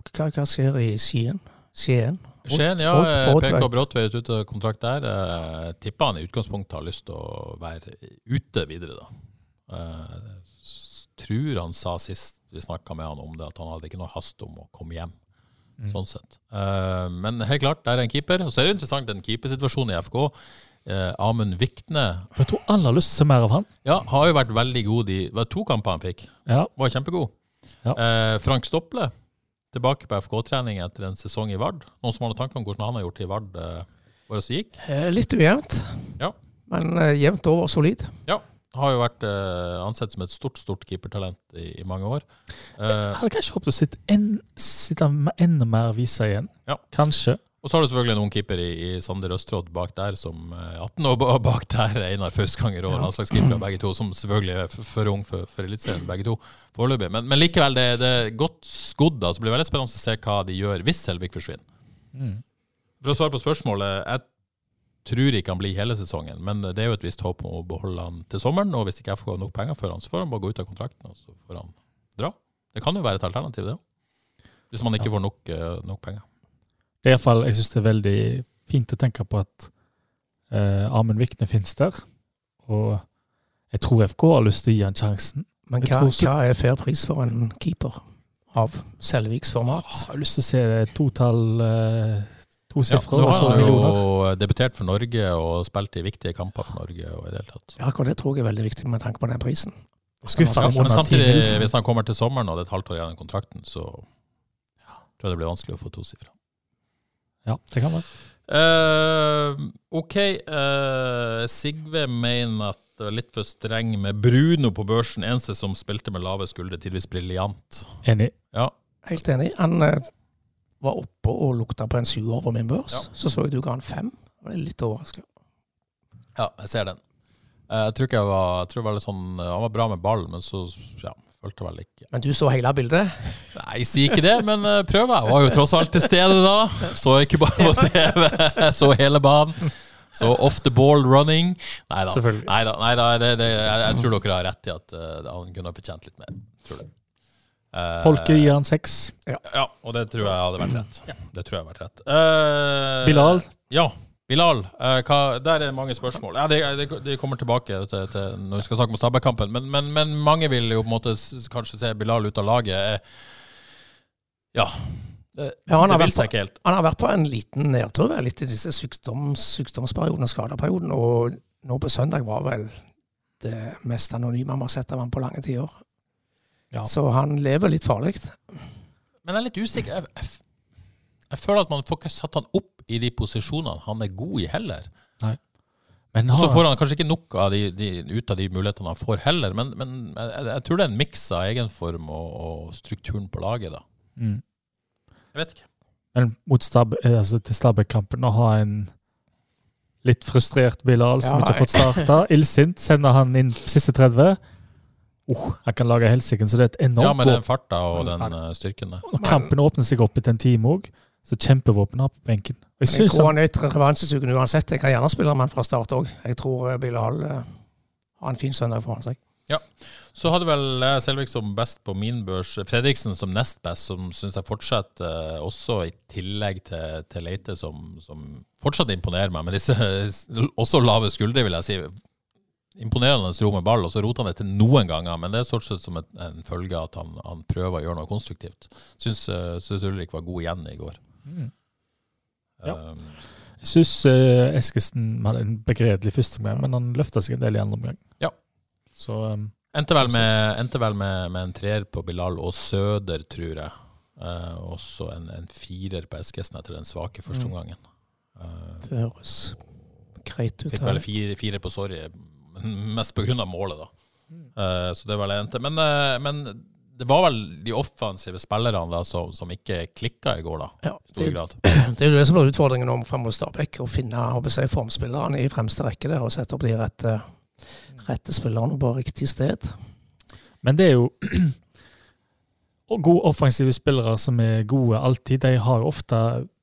Hva, hva skjer i Skien? Skien? Skien, ja. Eh. PK Bråtveit ute av kontrakt der. Eh, tipper han i utgangspunktet har lyst til å være ute videre, da. Eh, tror han sa sist vi snakka med han om det, at han hadde ikke noe hast om å komme hjem. Mm. Sånn sett. Uh, men helt klart, der er en keeper. Og så er det interessant den keepersituasjonen i FK. Uh, Amund Vikne For jeg tror alle har lyst til å se mer av han. ja, har jo vært veldig god i Var to kamper han fikk? Ja, Var kjempegod. Ja. Uh, Frank Stopple tilbake på FK-trening etter en sesong i Vard. Noen som har noen tanker om hvordan han har gjort det i Vard Uh, året som gikk? Eh, litt ujevnt, Ja. men eh, jevnt over solid. Har jo vært uh, ansett som et stort stort keepertalent i, i mange år. Jeg Eh, hadde kanskje håpet å sitte, en, sitte med enda mer aviser igjen. Ja. Kanskje. og så har du selvfølgelig noen keeper i, i Sander Østråd bak der, som eh, 18 år ba- bak der, [laughs] Einar Fauskanger og Ja. landslagskeepere begge to, som selvfølgelig er for, ung for, for Eliteserien begge to foreløpig. Men, men likevel, det, det er godt skodd. så så blir det veldig spennende å se hva de gjør hvis Selvik forsvinner. Mm. For å svare på spørsmålet, jeg tror ikke han blir hele sesongen, men det er jo et visst håp om å beholde han til sommeren. Og hvis ikke FK har nok penger for han, så får han bare gå ut av kontrakten, og så får han dra. Det kan jo være et alternativ, det òg. Hvis man ikke får nok, eh, nok penger. Er i hvert fall, jeg syns det er veldig fint å tenke på at eh, Amund Vikne finnes der. Og jeg tror FK har lyst til å gi han sjansen. Men hva, så, hva er fair pris for en keeper av Selviks format? Jeg har lyst til å se et totall eh, to Ja, sifre nå og har han jo debutert for Norge og spilt i viktige kamper for Norge. og i det hele tatt. Ja, akkurat det tror jeg er veldig viktig med tanke på den prisen. Skuffa Ja, men samtidig, hvis han kommer til sommeren og det er et halvt år igjen av kontrakten, så tror jeg det blir vanskelig å få to siffre. Ja, det kan være. Uh, OK. uh, Sigve mener at det var litt for streng med Bruno på børsen. Eneste som spilte med lave skuldre, tidvis briljant. Enig. Ja. Helt enig. Han eh, var oppe og lukta på en syver på min børs. Ja. Så så jeg du ga han fem. Jeg ble litt overraska. ja, jeg ser den. Eh, jeg tror jeg var jeg tror det var litt sånn, eh, Han var bra med ball, men så ja, følte vel ikke Men du så hele bildet? Nei, jeg sier ikke det, men uh, prøv. Jeg var jo tross alt til stede da. Så ikke bare på TV, så hele banen. Så off the ball running Nei da. Det, det, jeg, jeg tror dere har rett i at uh, han kunne ha fortjent litt mer. Tror det. Eh, Folket gir han seks. Ja, og det tror jeg hadde vært rett. Det tror jeg hadde vært rett. Uh, Bilal? Ja. Bilal. uh, hva, der er mange spørsmål. Ja, det, det, det kommer tilbake til, til når vi skal snakke om Stabæk-kampen, men, men, men mange vil jo på en måte kanskje se Bilal ut av laget. Ja. Det, Ja, han har det vil vært seg ikke helt. Han har vært på en liten nedtur vel, i disse sykdoms, sykdomsperiodene, skadeperioden, og nå på søndag var vel det mest anonyme man har sett av han på lange tider. Ja. Så han lever litt farlig. Men jeg er litt usikker. Jeg, jeg, jeg føler at man får ikke satt han opp i de posisjonene han er god i, heller. Men Og så får han kanskje ikke nok av de, de, ut av de mulighetene han får, heller. Men, men jeg, jeg tror det er en miks av egenform og, og strukturen på laget, da. mm. Jeg vet ikke. Men mot Stab eh, altså til Stabæk-kampen å ha en litt frustrert Bilal som Ja, ikke har fått starta, illsint, sender han inn siste 30. Oh, jeg kan lage helsike. så det er et enormt Ja, med den farta og den eh, styrken der. Når kampen åpner seg opp etter en time òg, så kjempevåpen har på benken. Jeg Jeg tror han, han er revansjesugen uansett. Jeg kan gjerne spille ham fra start òg. Jeg tror eh, Hall eh, har en fin søndag foran seg. Ja. Så hadde vel Selvik som best på min børs. Fredriksen som nest best, som syns jeg fortsatt, eh, også i tillegg til, til Leite, som, som fortsatt imponerer meg. Men disse [laughs] også lave skuldre, vil jeg si. Imponerende ro med ball, og så roter han det til noen ganger. Men det er stort sett som et, en følge av at han, han prøver å gjøre noe konstruktivt. Syns, uh, syns Ulrik var god igjen i går. Mm. Ja. Um, jeg synes uh, Eskesen hadde en begredelig første omgang, men han løfta seg en del i andre omgang. Ja. Så um, Endte vel, med, endte vel med, med en treer på Bilal og Søder, tror jeg. Eh, også en, en firer på Eskesen etter den svake førsteomgangen. Uh, Det høres greit ut. fikk vel fire, fire på Sorry, mest av målet, da. Uh, så det var det endte. Men, uh, men det var vel de offensive spillerne da, som, som ikke klikka i går, da. Ja, det, grad. [clears throat] det er jo det som blir utfordringen nå frem mot Stabæk. Å finne jeg, formspillerne i fremste rekke der og sette opp de rette, rette spillerne på riktig sted. Men det er jo [clears throat] og gode offensive spillere som er gode alltid. De har ofte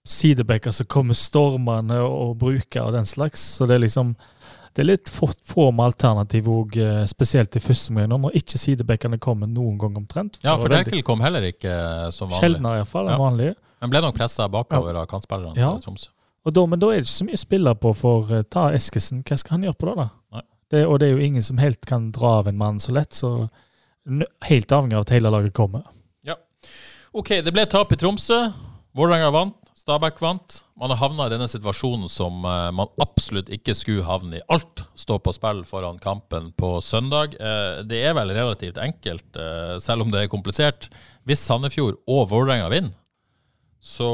sidebacker som kommer stormende og bruker og den slags. Så det er liksom det er litt få, få med alternativ òg, spesielt i første omgang, når ikke sidebackene kommer noen gang omtrent. Ja, for det er Derkel kom heller ikke eh, som vanlig. Sjeldnere iallfall enn Ja. vanlig. Men ble nok pressa bakover av kantspillerne Ja. til Tromsø. Da, men da er det ikke så mye å spille på for uh, ta Eskesen. Hva skal han gjøre på det, da? Det, og det er jo ingen som helt kan dra av en mann så lett, så helt avhengig av at hele laget kommer. Ja. Ok, det ble tap i Tromsø. Vålerenga vant. Stabæk vant. Man har havna i denne situasjonen som eh, man absolutt ikke skulle havne i. Alt står på spill foran kampen på søndag. Eh, det er vel relativt enkelt, eh, selv om det er komplisert. Hvis Sandefjord og Vålerenga vinner, så,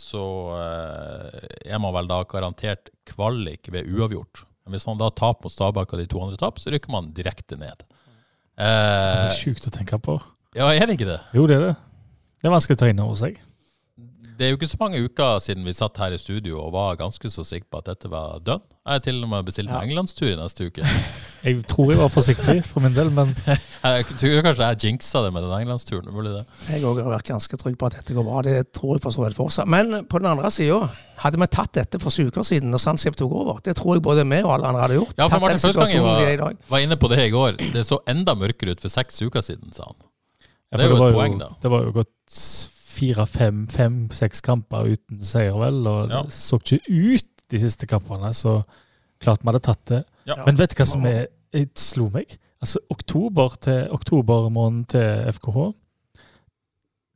så er man vel da garantert kvalik ved uavgjort. Men hvis man da taper mot Stabæk og de to andre taper, så rykker man direkte ned. Det er sjukt å tenke på. ja, er det ikke det? Jo, det er det. Det er vanskelig å ta inn over seg. Det er jo ikke så mange uker siden vi satt her i studio og var ganske så sikre på at dette var dønn. Jeg har til og med bestilt meg englandstur i neste uke. [laughs] Jeg tror jeg var forsiktig for min del, men [laughs] Jeg tror kanskje jeg jinxa det med den englandsturen. Mulig det. Jeg òg har vært ganske trygg på at dette går bra. Det tror jeg for så vidt fortsatt. Men på den andre sida, hadde vi tatt dette for syv uker siden når Sandskip tok over, det tror jeg både vi og alle andre hadde gjort. Ja, for Martin i var, var inne på det i går. Det så enda mørkere ut for seks uker siden, sa han. Ja, Det er jo et poeng, da. Det var jo gått fire, fem, fem, seks kamper uten seier, vel. Og Ja. det så ikke ut de siste kampene, så klart vi hadde tatt det. Ja. Men vet du hva som er, jeg slo meg? Altså, oktober til oktobermåneden til FKH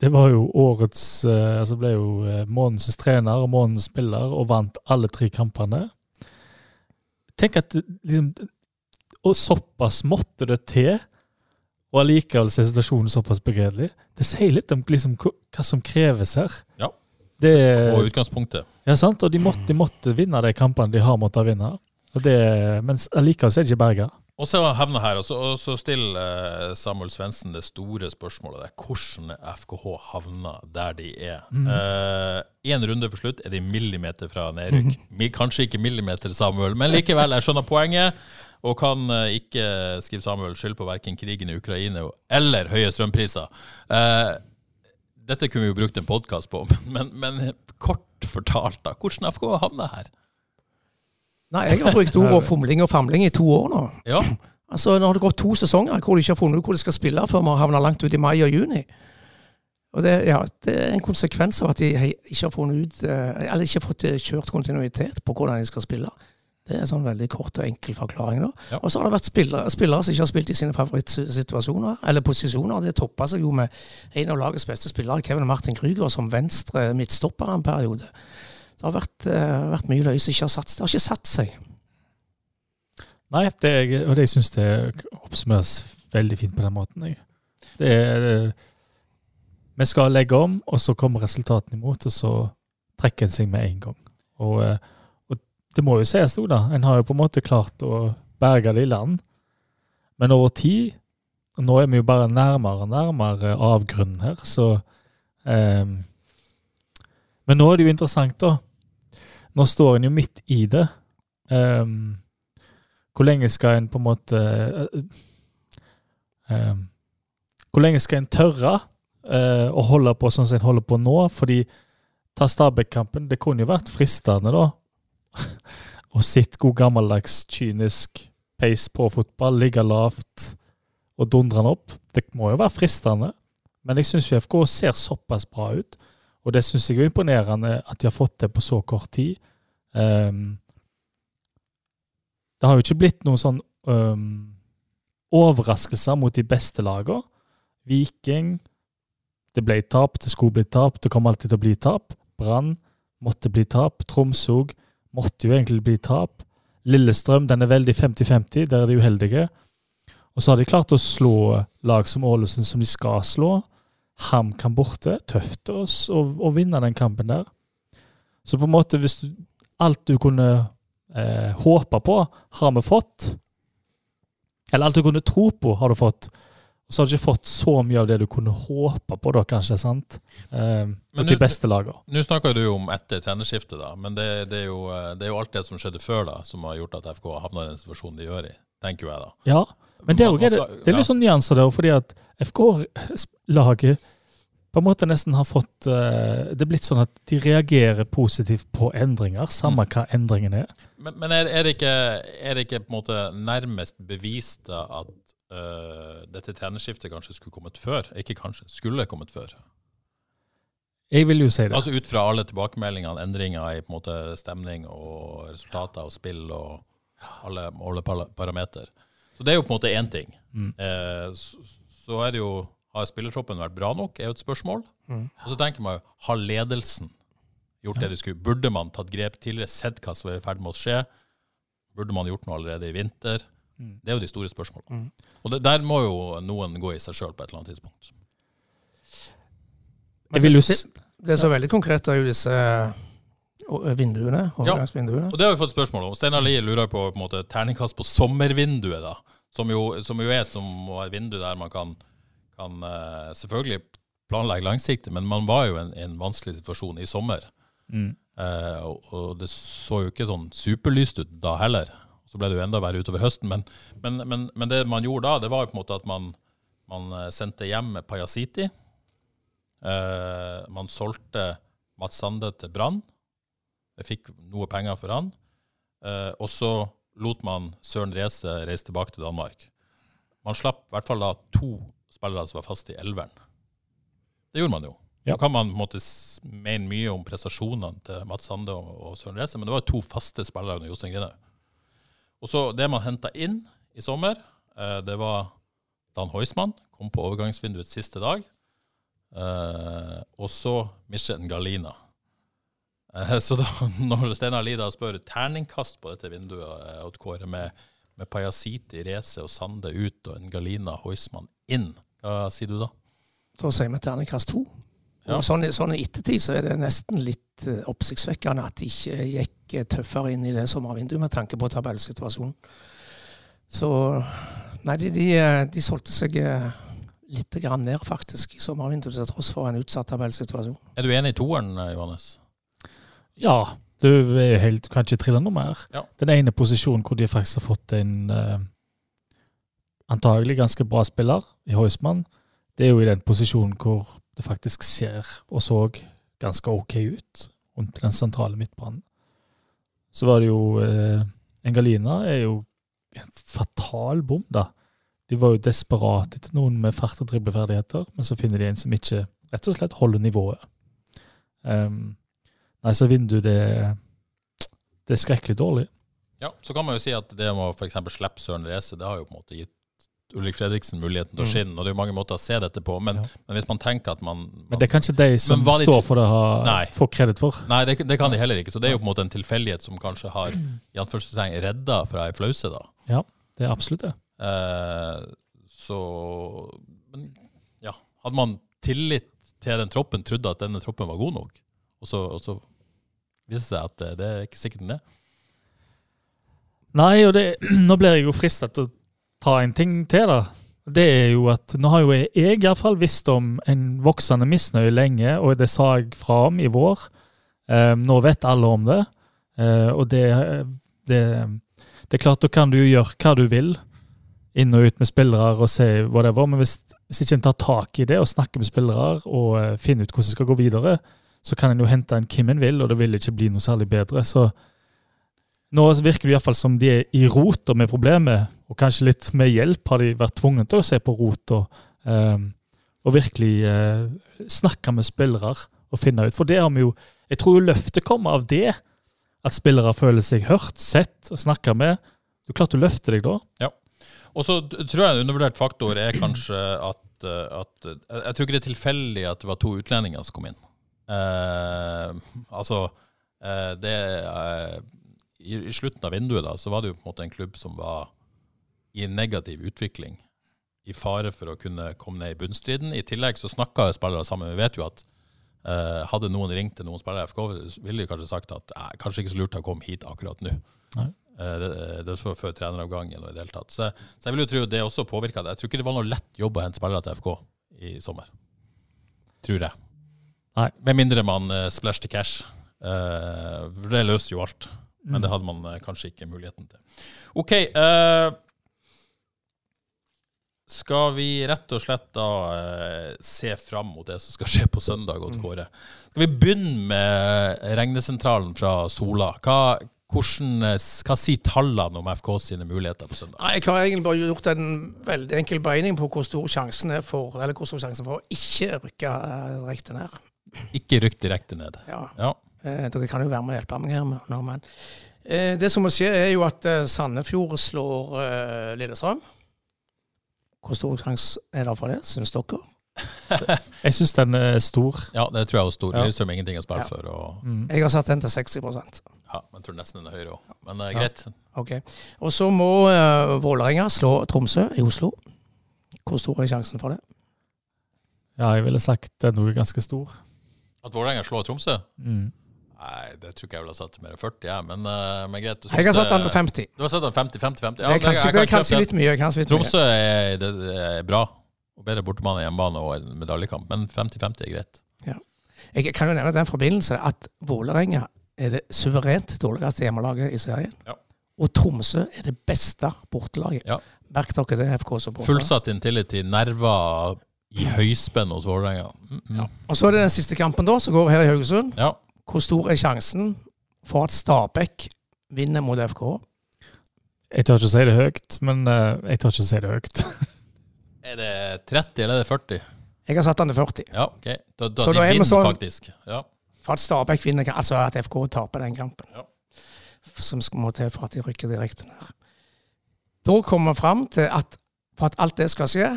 Det var jo årets eh, Altså ble jo eh, månedens trener og månedens spiller og vant alle tre kampene. Tenk at liksom Og såpass måtte det til, og allikevel er situasjonen såpass begredelig. Det sier litt om liksom, hva som kreves her. Ja. Det, Og utgangspunktet. ja, sant? Og de måtte, de måtte vinne de kampene de har måttet vinne. Og det, men allikevel er det ikke berga. Og så havna her, og så, og så stiller eh, Samuel Svendsen det store spørsmålet der. Hvordan er FKH havna der de er? Én runde for slutt er de millimeter fra nedrykk. [laughs] Mm. Kanskje ikke millimeter, Samuel, men likevel, jeg skjønner poenget. Og kan eh, ikke skrive Samuel skyld på verken krigen i Ukraina eller høye strømpriser. Eh, dette kunne vi jo brukt en podkast på, [laughs] men, men kort fortalt, da. Hvordan FK havna her? Nei, jeg har brukt ordet fomling og famling i to år nå. Ja. [clears throat] Altså, Nå har det gått to sesonger hvor de ikke har funnet ut hvor de skal spille før vi har havna langt ut i mai og juni. Og det, ja, det er en konsekvens av at de ikke har funnet ut eh, Eller ikke fått eh, kjørt kontinuitet på hvordan de skal spille. Det er en sånn veldig kort og enkel forklaring. da. Ja. Og så har det vært spillere, spillere som ikke har spilt i sine favorittsituasjoner, eller posisjoner. Det toppa seg jo med en av lagets beste spillere, Kevin Martin Krüger, som venstre midtstopper en periode. Det har vært, uh, vært mye løye som ikke har satt Det har ikke satt seg. Nei, det, og det jeg syns det oppsummeres veldig fint på den måten. Jeg. Det er, det- vi skal legge om, og så kommer resultatene imot, og så trekker en seg med en gang. Og, eh, og det må jo sies nå, da. En har jo på en måte klart å berge det i land. Men over tid Nå er vi jo bare nærmere og nærmere avgrunnen her, så eh, Men nå er det jo interessant, da. Nå står en jo midt i det. Um, hvor lenge skal en på en måte eh, eh, Hvor lenge skal en tørre eh, å holde på sånn som en holder på nå? Fordi ta Stabæk-kampen, det kunne jo vært fristende, da. [laughs] Å sitt god gammeldags, kynisk pace på fotball, ligge lavt og dundre den opp. Det må jo være fristende. Men jeg syns FK ser såpass bra ut, og det syns jeg er imponerende at de har fått det på så kort tid. Um, det har jo ikke blitt noen sånn um, overraskelser mot de beste lagene. Viking Det ble tap, det skulle bli tap, det kommer alltid til å bli tap. Brann måtte bli tap. Tromsø måtte jo egentlig bli tap. Lillestrøm den er veldig 50-50, der er de uheldige. Og så har de klart å slå lag som Ålesund, som de skal slå. HamKam borte. Tøft å, s- å, å vinne den kampen der. Så på en måte, hvis du Alt du kunne eh, håpe på, har vi fått. Eller alt du kunne tro på, har du fått. Så har du ikke fått så mye av det du kunne håpe på, da, kanskje. sant? Eh, Men de beste lagene. Nå snakker du jo om etter trenerskiftet, da, men det, det, er jo, eh, det er jo alt det som skjedde før, da, som har gjort at FK har havna i den situasjonen de gjør i, tenker jo jeg, da. Ja, men det Man- man skal- det er litt sånn nyanser der, fordi at FK-laget på en måte nesten har fått eh, Det er blitt sånn at de reagerer positivt på endringer, samme Mm. hva endringen er. Men, men er, er, det ikke, er det ikke på en måte nærmest bevist at eh, dette trenerskiftet kanskje skulle kommet før? Ikke kanskje, skulle kommet før. Jeg vil jo si det. Altså ut fra alle tilbakemeldingene, endringer i på en måte stemning og resultater og spill og alle måleparameter. Så det er jo på en måte én ting. Mm. Eh, så, så er det jo Har spillertroppen vært bra nok, er jo et spørsmål. Mm. Og så tenker man jo, har ledelsen gjort det de skulle? Burde man tatt grep tidligere, sett hva som er i ferd med å skje? Burde man gjort noe allerede i vinter? Mm. Det er jo de store spørsmålene. Mm. Og det, der må jo noen gå i seg sjøl på et eller annet tidspunkt. Jeg vil det, s- er så veldig konkret, er jo disse vinduene. overgangsvinduene. Og det har vi fått spørsmål om. Steinar Lie lurer på, på en måte, terningkast på sommervinduet, da. Som jo, som jo er et, som et vindu der man kan, kan selvfølgelig planlegge langsiktig, men man var jo i en, en vanskelig situasjon i sommer. Mm. Eh, og, og det så jo ikke sånn superlyst ut da heller. Så ble det jo enda verre utover høsten. Men, men, men, men det man gjorde da, det var jo på en måte at man, man eh, sendte hjem Pajasiti. Eh, man solgte Mats Sande til Brann. Jeg fikk noe penger for han. Eh, og så lot man Søren Reise reise tilbake til Danmark. Man slapp i hvert fall da to spillere som var fast i elveren. Det gjorde man jo. Ja. Nå kan man s- mene mye om prestasjonene til Mats Sande og, og Søren Reise, men det var to faste spillere under Jostein Grinhaug. Og så det man henta inn i sommer, eh, det var Dan Heusmann, kom på overgangsvinduets siste dag. Eh, og så Michel Galina. Eh, så da, [laughs] når Steinar Lida spør terningkast på dette vinduet, og Kåre, med, med Pajasiti, Reze og Sande ut og en Galina Heusmann inn, hva sier du da? Da sier vi terningkast to. Ja. Og sånn, i- sånn i ettertid så er det nesten litt eh, oppsiktsvekkende at de ikke gikk eh, tøffere inn i det sommervinduet med tanke på tabellsituasjonen. Så Nei, de, de, eh, de solgte seg litt grann ned, faktisk, i sommervinduet, til tross for en utsatt tabellsituasjon. Er du enig i toeren, Johannes? Ja, du er helt, kan ikke trille noe mer. Ja. Den ene posisjonen hvor de faktisk har fått en uh, antagelig ganske bra spiller i Heusmann, det er jo i den posisjonen hvor det faktisk ser og så ganske ok ut rundt den sentrale midtbanen. Så var det jo eh, Engalina er jo en fatal bom, da. De var jo desperate etter noen med fart- og dribleferdigheter, men så finner de en som ikke rett og slett holder nivået. Um, nei, så vinduet, det, det er skrekkelig dårlig. Ja, Så kan man jo si at det med å f.eks. slippe Søren Reise, det har jo på en måte gitt Ulrik Fredriksen muligheten til å Mm. skinne. Og det er jo mange måter å se dette på, men, Ja. men hvis man tenker at man, Men det kan ikke de som de står for det, ha, Nei. få kreditt for. Nei, det, det kan de heller ikke. Så det er jo på en måte en tilfeldighet som kanskje har i anførselstegn redda fra ei flause, da. Ja, det er absolutt det. Eh, så Men ja, hadde man tillit til den troppen, trodde at denne troppen var god nok, og så, og så viser det seg at det, det er ikke sikkert den er. Nei, og det, [clears throat] nå blir jeg jo fristet til å ta en ting til, da. Det er jo at Nå har jo jeg, jeg i hvert fall visst om en voksende misnøye lenge, og det sa jeg fra om i vår. Um, nå vet alle om det, uh, og det, det Det er klart, da kan du gjøre hva du vil, inn og ut med spillere og se whatever, men hvis, hvis ikke en tar tak i det og snakker med spillere og uh, finner ut hvordan en skal gå videre, så kan en jo hente en hvem en vil, og det vil ikke bli noe særlig bedre. så nå virker det i hvert fall som de er i rota med problemet, og kanskje litt med hjelp har de vært tvunget til å se på rot og, ehm, og virkelig eh, snakke med spillere og finne ut. For det har vi jo Jeg tror jo løftet kommer av det. At spillere føler seg hørt, sett og snakka med. Du klarte å løfte deg da. Ja. Og så tror jeg en undervurdert faktor er kanskje at, eh, at eh, Jeg tror ikke det er tilfeldig at det var to utlendinger som kom inn. Eh, altså eh, det eh, i, I slutten av vinduet da, så var det jo på en måte en klubb som var i en negativ utvikling. I fare for å kunne komme ned i bunnstriden. I tillegg så snakka spillere sammen. Vi vet jo at eh, hadde noen ringt til noen spillere i FK, ville de kanskje sagt at eh, kanskje ikke så lurt å komme hit akkurat nå. Eh, Det, det var før treneravgangen og i det hele tatt. Så, så jeg vil jo tro det også påvirka det. Jeg tror ikke det var noe lett jobb å hente spillere til FK i sommer. Tror jeg. Nei. Med mindre man uh, splash to cash. Eh, det løser jo alt. Men Mm. det hadde man eh, kanskje ikke muligheten til. OK. eh, skal vi rett og slett da eh, se fram mot det som skal skje på søndag, Godt, Kåre? Skal vi begynne med regnesentralen fra Sola? Hva, hvordan, eh, hva sier tallene om FK sine muligheter på søndag? Nei, Jeg har egentlig bare gjort en veldig enkel beregning på hvor stor sjansen er for eller hvor stor sjansen for å ikke rykke eh, direkte ned. Ikke rykk direkte ned. Ja. Ja. Eh, dere kan jo være med og hjelpe meg her. med- nå, men eh, Det som må skje, er jo at eh, Sandefjord slår Lillestrøm. Hvor stor sjanse er det for det, syns dere? [laughs] Jeg syns den er stor. ja, det tror jeg er stor. Ja. Lillestrøm har ingenting å spille Ja. for. Og, Mm. Jeg har satt den til 60% ja, men jeg tror nesten den er høyere òg. Men Ja. greit. Ok. Og så må uh, Vålerenga slå Tromsø i Oslo. Hvor stor er sjansen for det? Ja, jeg ville sagt den er ganske stor. At Vålerenga slår Tromsø? Mm. Nei, det tror ikke jeg ville ha satt til mer enn 40, ja. Men, uh, men greit. Jeg har satt den til 50. Du har satt den 50-50-50? det er kanskje, det er kanskje litt mye. Kanskje litt. Tromsø er, det er bra. Og bedre bortebane, hjemmebane og en medaljekamp. Men 50-50 er greit. Jeg kan jo nevne den forbindelse at Vålerenga er det suverent dårligste hjemmelaget i serien. Ja. Og Tromsø er det beste bortelaget. Ja. Merk dere det, FK-supportere. Fullsatt intility, nerver i høyspenn hos Vålerenga. Mm, mm. Og så er det den siste kampen da, som går her i Haugesund. Ja. Hvor stor er sjansen for at Stabæk vinner mot FK? Jeg tør ikke å si det høyt, men eh, jeg tør ikke å si det høyt. [laughs] Er det 30 eller er det 40? Jeg har satt den til 40. Ja, OK. Da, da, Så de da er vi vinner sånn- faktisk. Ja. For at Stabæk vinner, altså at FK taper den kampen. Ja. Som skal må til for at de rykker direkte ned. Da kommer vi fram til at for at alt det skal skje,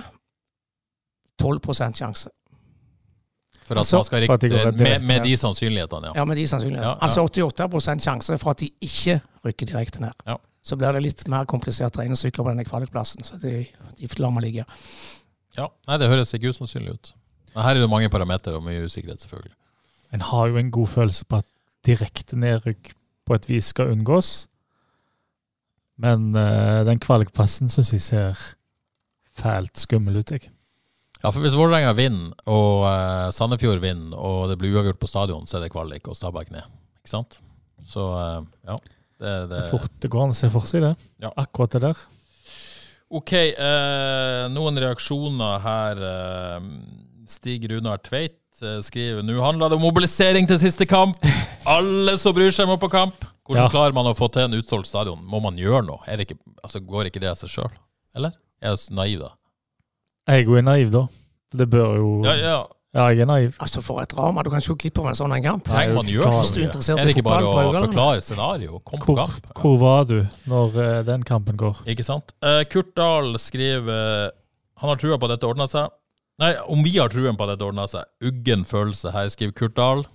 12 sjanse. For at Altså, man skal de rikte med, med de sannsynlighetene, ja. Ja, med de sannsynlighetene. Ja, ja. Altså 88 sjanse for at de ikke rykker direkte ned. Ja. Så blir det litt mer komplisert regnestykke på denne kvalikplassen, så de, de lar meg ligge. ja. Nei, det høres ikke usannsynlig ut. Men her er det mange parametere og mye usikkerhet, selvfølgelig. En har jo en god følelse på at direkte nedrykk på et vis skal unngås. Men uh, den kvalikplassen syns jeg ser fælt skummel ut, jeg. Ja, for hvis Vålerenga vinner, og uh, Sandefjord vinner, og det blir uavgjort på stadion, så er det kvalik og Stabæk ned. Ikke sant? Så uh, ja. Det, det, er fort, det går an å se for seg det. Ja. Akkurat det der. OK, uh, noen reaksjoner her. Stig Runar Tveit skriver nå handler det om mobilisering til siste kamp. Alle som bryr seg, må på kamp. Hvordan Ja. klarer man å få til en utsolgt stadion? Må man gjøre noe? Er det ikke, altså, går ikke det av seg sjøl? Eller? Er jeg så naiv, da? Jeg er jo naiv, da. Det bør jo Ja, ja. Ja, jeg er naiv. Altså, for et drama. Du kan ikke gå glipp av en sånn en kamp. Trenger man gjør Hvis du er interessert Er det ikke bare fotball, å det. forklare scenario? Kom på Hvor, kamp. hvor var du når eh, den kampen går? Ikke sant? Eh, Kurt Dahl skriver Han har trua på at dette ordner seg. Nei, om vi har truen på at dette ordner seg. Uggen følelse her, skriver Kurt Dahl.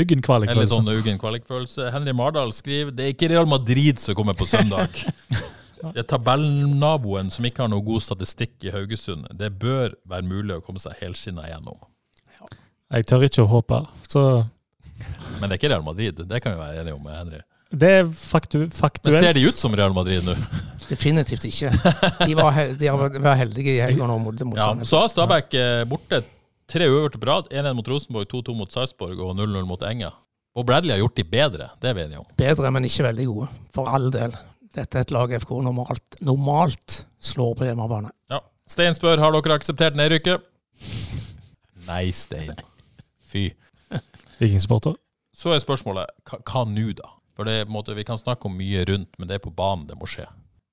Uggen kvalik, En litt sånn uggen kvalikfølelse. Henry Mardal skriver det er ikke Real Madrid som kommer på søndag. [laughs] Det er tabellnaboen som ikke har noe god statistikk i Haugesund. Det bør være mulig å komme seg helskinna igjennom. Jeg tør ikke å håpe. Så Men det er ikke Real Madrid, det kan vi være enige om, Henry. det er faktu, Men ser de ut som Real Madrid nå? Definitivt ikke. De var, he de vært heldige i helga nå Ja, så har Stabæk eh, borte tre uavgjorte på rad. 1-1 mot Rosenborg, 2-2 mot Sarpsborg og 0-0 mot Enga. Og Bradley har gjort de bedre, det er vi enige om. Bedre, men ikke veldig gode. For all del. Dette er et lag FK normalt, normalt slår på hjemmebane. Ja. Stein spør har dere akseptert nedrykket. [laughs] Nei, Stein. Fy. Vikingsupporter. Så er spørsmålet hva, hva nå, da? For det på en måte, Vi kan snakke om mye rundt, men det er på banen det må skje.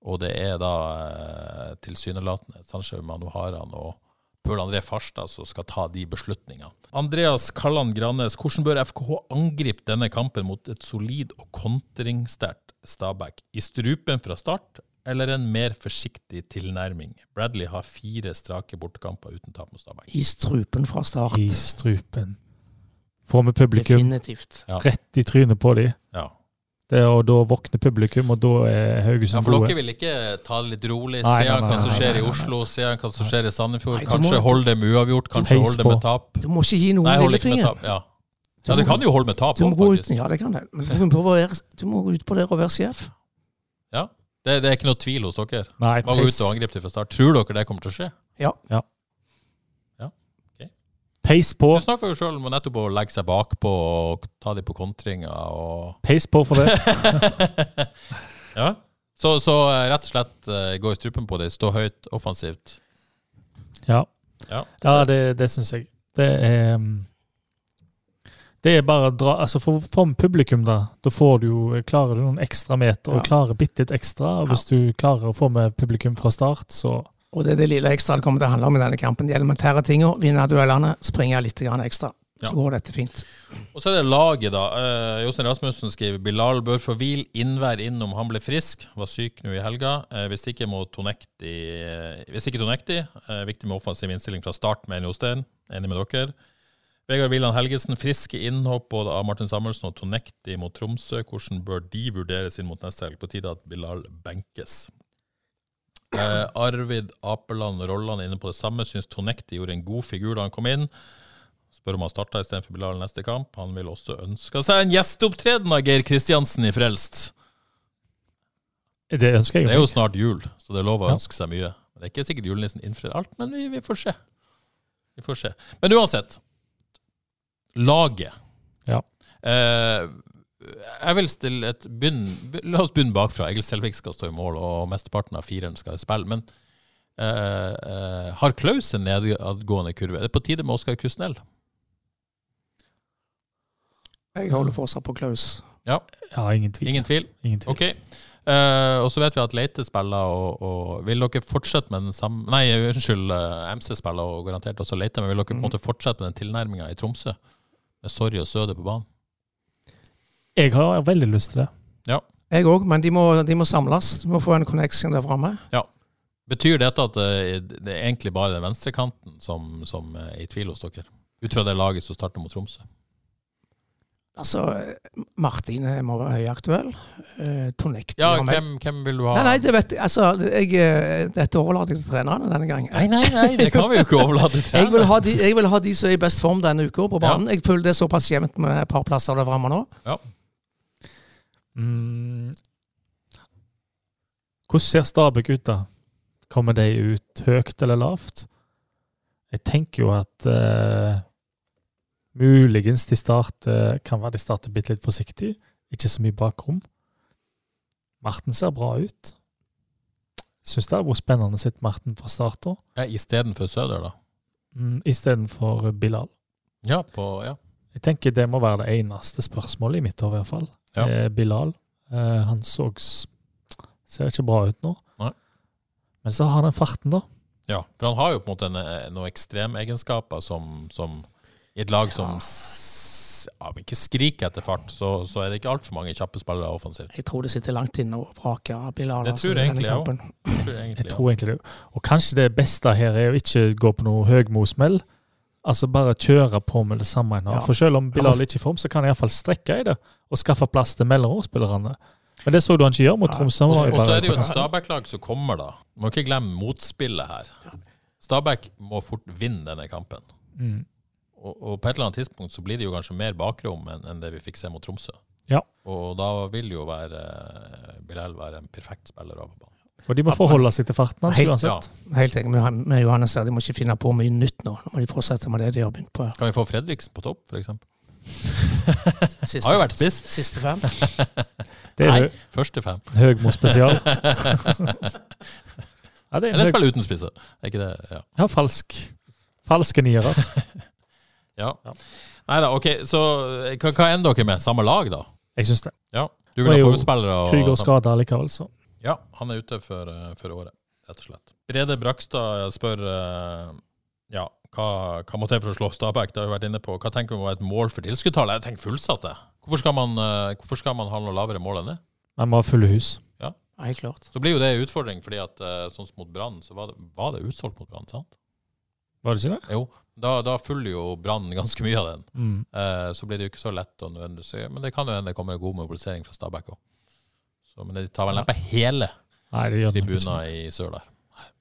Og det er da eh, tilsynelatende Sanchez Manuharan og Pøl André Farstad som skal ta de beslutningene. Andreas Kalland Grannes, hvordan bør FKH angripe denne kampen mot et solid og kontringssterkt Stabæk? I strupen fra start, eller en mer forsiktig tilnærming? Bradley har fire strake bortekamper uten tap mot Stabæk. I strupen fra start. I strupen. Få med publikum Definitivt. Ja. rett i trynet på dem. Ja. Det er, og da våkner publikum, og da er Haugesund Ja, for dere vil ikke ta det litt rolig, Nei, se hva som nei, skjer nei, i Oslo, se hva som skjer i Sandefjord. Nei, Kanskje holde det med uavgjort, kanskje holde det med tap. Du må ikke gi noen Nei, holde ikke med tap. Ja. ja, det kan jo holde med tap òg, faktisk. ja, det kan det. Men du må, være, du må gå ut på det og være sjef. Ja. Det, det er ikke noe tvil hos dere. Nei, Bare gå ut og angripe fra start. Tror dere det kommer til å skje? Peis på. Du snakka jo sjøl om nettopp å legge seg bakpå og ta de på kontringer og Peis på for det. [laughs] Ja. Så, så eh, rett og slett eh, gå i strupen på det, stå høyt offensivt. Ja, Ja. ja det, det syns jeg. Det er um, Det er bare å dra Altså For, for publikum, da, da får du jo Klarer du noen ekstra meter, Ja. og klarer bitte litt ekstra. Og hvis du klarer å få med publikum fra start, så Og det er det lille ekstra det kommer til å handle om i denne kampen. De elementære tingene. Vinne duellene, springe litt ekstra. Ja. Så går dette fint. Og så er det laget, da. Eh, Jostein Rasmussen skriver Bilal bør få hvil innvær inn om han ble frisk. Var syk nå i helga. Eh, hvis ikke må Tonekti eh, Hvis ikke Tonekti, eh, viktig med offensiv innstilling fra start, mener Jostein. Enig med dere. Vegard Villand Helgesen, friske innhopp både av Martin Samuelsen og Tonekti mot Tromsø. Hvordan bør de vurderes inn mot neste helg? På tide at Bilal benkes. Eh, Arvid Apeland Rolland er inne på det samme. Syns Tonekti gjorde en god figur da han kom inn. Spør om han starta istedenfor Bilal neste kamp. Han vil også ønske seg en gjesteopptreden av Geir Kristiansen i Frelst. Det ønsker jeg. Det er jo snart jul, så det er lov å ønske seg mye. Det er ikke sikkert julenissen innfrir alt, men vi, vi får se. Vi får se. Men uansett. Laget. Ja. Eh, jeg vil stille et bunn La oss begynne bakfra. Egil Selvik skal stå i mål, og mesteparten av fireren skal spille. Men uh, uh, har Klaus en nedadgående kurve? Er det på tide med Oskar Krusnell? Jeg holder fortsatt på Klaus. Ja, ingen tvil. Ingen tvil? Ingen tvil. Ok. Uh, og så vet vi at Leite spiller, og, og vil dere fortsette med den samme Nei, unnskyld, MC spiller og garantert også Leite, men vil dere på en måte fortsette med den tilnærminga i Tromsø? Med Sorry og Søde på banen? Jeg har veldig lyst til det. Ja. Jeg òg, men de må, de må samles. De må få en connection der framme. Betyr dette at eh, det er egentlig bare den venstrekanten som, som er i tvil hos dere? Ut fra det laget som starter mot Tromsø? Altså, Martin må være høyaktuell. Eh, Tonekti Ja, hvem, hvem vil du ha? Nei, nei, det vet jeg. Altså, jeg, eh, dette overlater jeg til trenerne denne gangen. nei, nei, nei, det kan vi jo ikke overlate til [laughs] Jeg vil, ha de, jeg vil ha de som er i best form denne uka på banen. Jeg føler det er såpass jevnt med et par plasser der framme nå. Mm. Hvordan ser Stabæk ut, da? Kommer de ut høyt eller lavt? Jeg tenker jo at uh, muligens de starter Kan være de starter bitte litt forsiktig. Ikke så mye bakrom. Marten ser bra ut. Syns det hadde vært spennende å se Marten fra start av, Ja, Istedenfor Søder, da? mm, istedenfor Bilal. Ja, på, ja. Jeg tenker det må være det eneste spørsmålet i mitt hode, i hvert fall. Ja. eh, Bilal. Eh, han så ser ikke bra ut nå. Nei. Men så har han den farten, da. Ja, for han har jo på en måte en, eh, noen ekstremegenskaper som, som i et lag som ja, ikke skriker etter fart, så, så er det ikke altfor mange kjappe spillere offensivt. Jeg tror det sitter langt inne å vrake Bilal. Det altså, tror jeg egentlig òg. Jeg tror egentlig, Jeg tror egentlig det. Og kanskje det beste her er å ikke gå på noe høgmosmell. Altså bare kjøre på med det samme en har. Ja. For selv om Bilal Ja, ikke er i form, så kan han iallfall strekke i det og skaffe plass til mellomårsspillerne. Men det så du han ikke gjør mot Tromsø. Så og så er det jo et. Stabæk-lag som kommer, da. Må ikke glemme motspillet her. Stabæk må fort vinne denne kampen. Mm. Og, og på et eller annet tidspunkt så blir det jo kanskje mer bakrom enn enn det vi fikk se mot Tromsø. Ja. Og da vil jo være eh, Bilal være en perfekt spiller av banen. Og de må forholde seg til farten hans Helt- uansett. Helt enig med, med Johannes her. De må ikke finne på mye nytt nå. Nå må de fortsette med det de har begynt på. Kan vi få Fredriksen på topp, f.eks.? [laughs] Siste, Har jo vært spiss. Siste fem. [laughs] Det er Nei, første fem. Høgmo spesial. [laughs] ja, det er Eller spille uten spisser. Er ikke det? Ja. ja, falsk. Falske niere. ja. Ja. Nei da, OK. Så eh, hva, hva ender dere med? Samme lag, da? Jeg syns det. Ja. Du vil ha forutspillere? og- Krüger skada likevel, så. Ja, han er ute for, eh, for året, rett og slett. Brede Brakstad spør eh, ja, hva, hva må til for å slå Stabæk. Det har vi vært inne på. Hva tenker vi må være et mål for tilskuddstallet? Jeg tenker fullsatte. det. Hvorfor skal man, eh, hvorfor skal man ha noe lavere mål enn det? Man må ha fulle hus. Ja, helt klart. Så blir jo det en utfordring, fordi at eh, sånn som mot Brann, så var det, var det utsolgt mot Brann, sant? Var det ikke det? Jo. Da, da fyller jo Brann ganske mye av den. Mm. Eh, så blir det jo ikke så lett å nødvendigvis Men det kan jo hende det kommer en god mobilisering fra Stabæk òg. Men det tar vel neppe hele Nei, tribuner i sør der.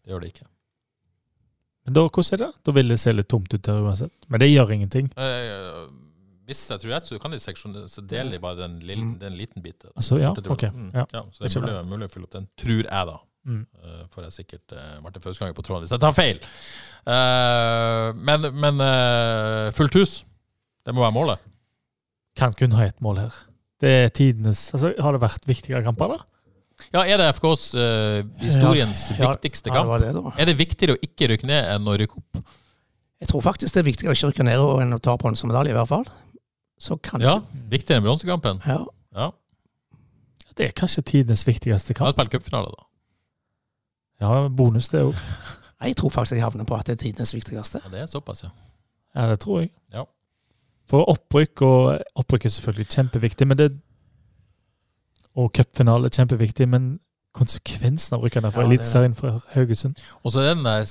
Det gjør det ikke. Men da, hvordan er det? Da vil det se litt tomt ut der uansett. Men det gjør ingenting. Eh, hvis jeg tror rett, så kan de seksjonere så deler de bare den, lille, Mm. den liten biten. Altså, ja, ok. Mm. Ja. Ja, så det er mulig, mulig å fylle opp den, tror jeg, da. Mm. Uh, får jeg sikkert uh, Martin Fauskanger på tråden hvis jeg tar feil. Uh, men men eh, fullt hus, det må være målet. Kan kun ha ett mål her. Det er tidenes altså, Har det vært viktigere kamper, da? Ja, er det FKs uh, historiens Ja, viktigste Ja, det kamp? var det, da. Er det viktigere å ikke rykke ned enn å rykke opp? Jeg tror faktisk det er viktigere å ikke rykke ned enn å ta bronsemedalje, i hvert fall. Så kanskje Ja, Viktigere enn bronsekampen? Ja. Ja. Det er kanskje tidenes viktigste kamp. spilt cupfinale, da. Ja, bonus det òg. Jeg tror faktisk jeg havner på at det er tidenes viktigste. Ja, det er såpass, ja. Ja, det tror jeg. Ja. For opprykk og Opprykk er selvfølgelig kjempeviktig, men det Og cupfinale er kjempeviktig, men konsekvensen av å rykke ned fra Ja, Eliteserien for Haugesund Og så er den der,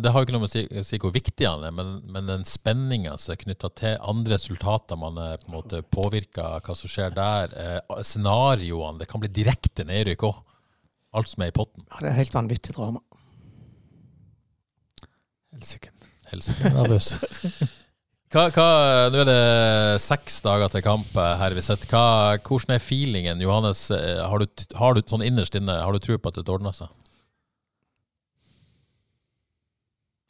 Det har jo ikke noe med å si, si hvor viktig han er, men, men den spenninga som er knytta til andre resultater man er på en måte påvirka av hva som skjer der, eh, scenarioene Det kan bli direkte nedrykk òg. Alt som er i potten. Ja, det er helt vanvittig drama. Helsike. Helsike. Er Nervøs. [laughs] Hva, hva, nå er det seks dager til kamp her vi sitter. Hvordan er feelingen, Johannes? Eh, Har du, har du sånn innerst inne, har du tro på at det ordner seg?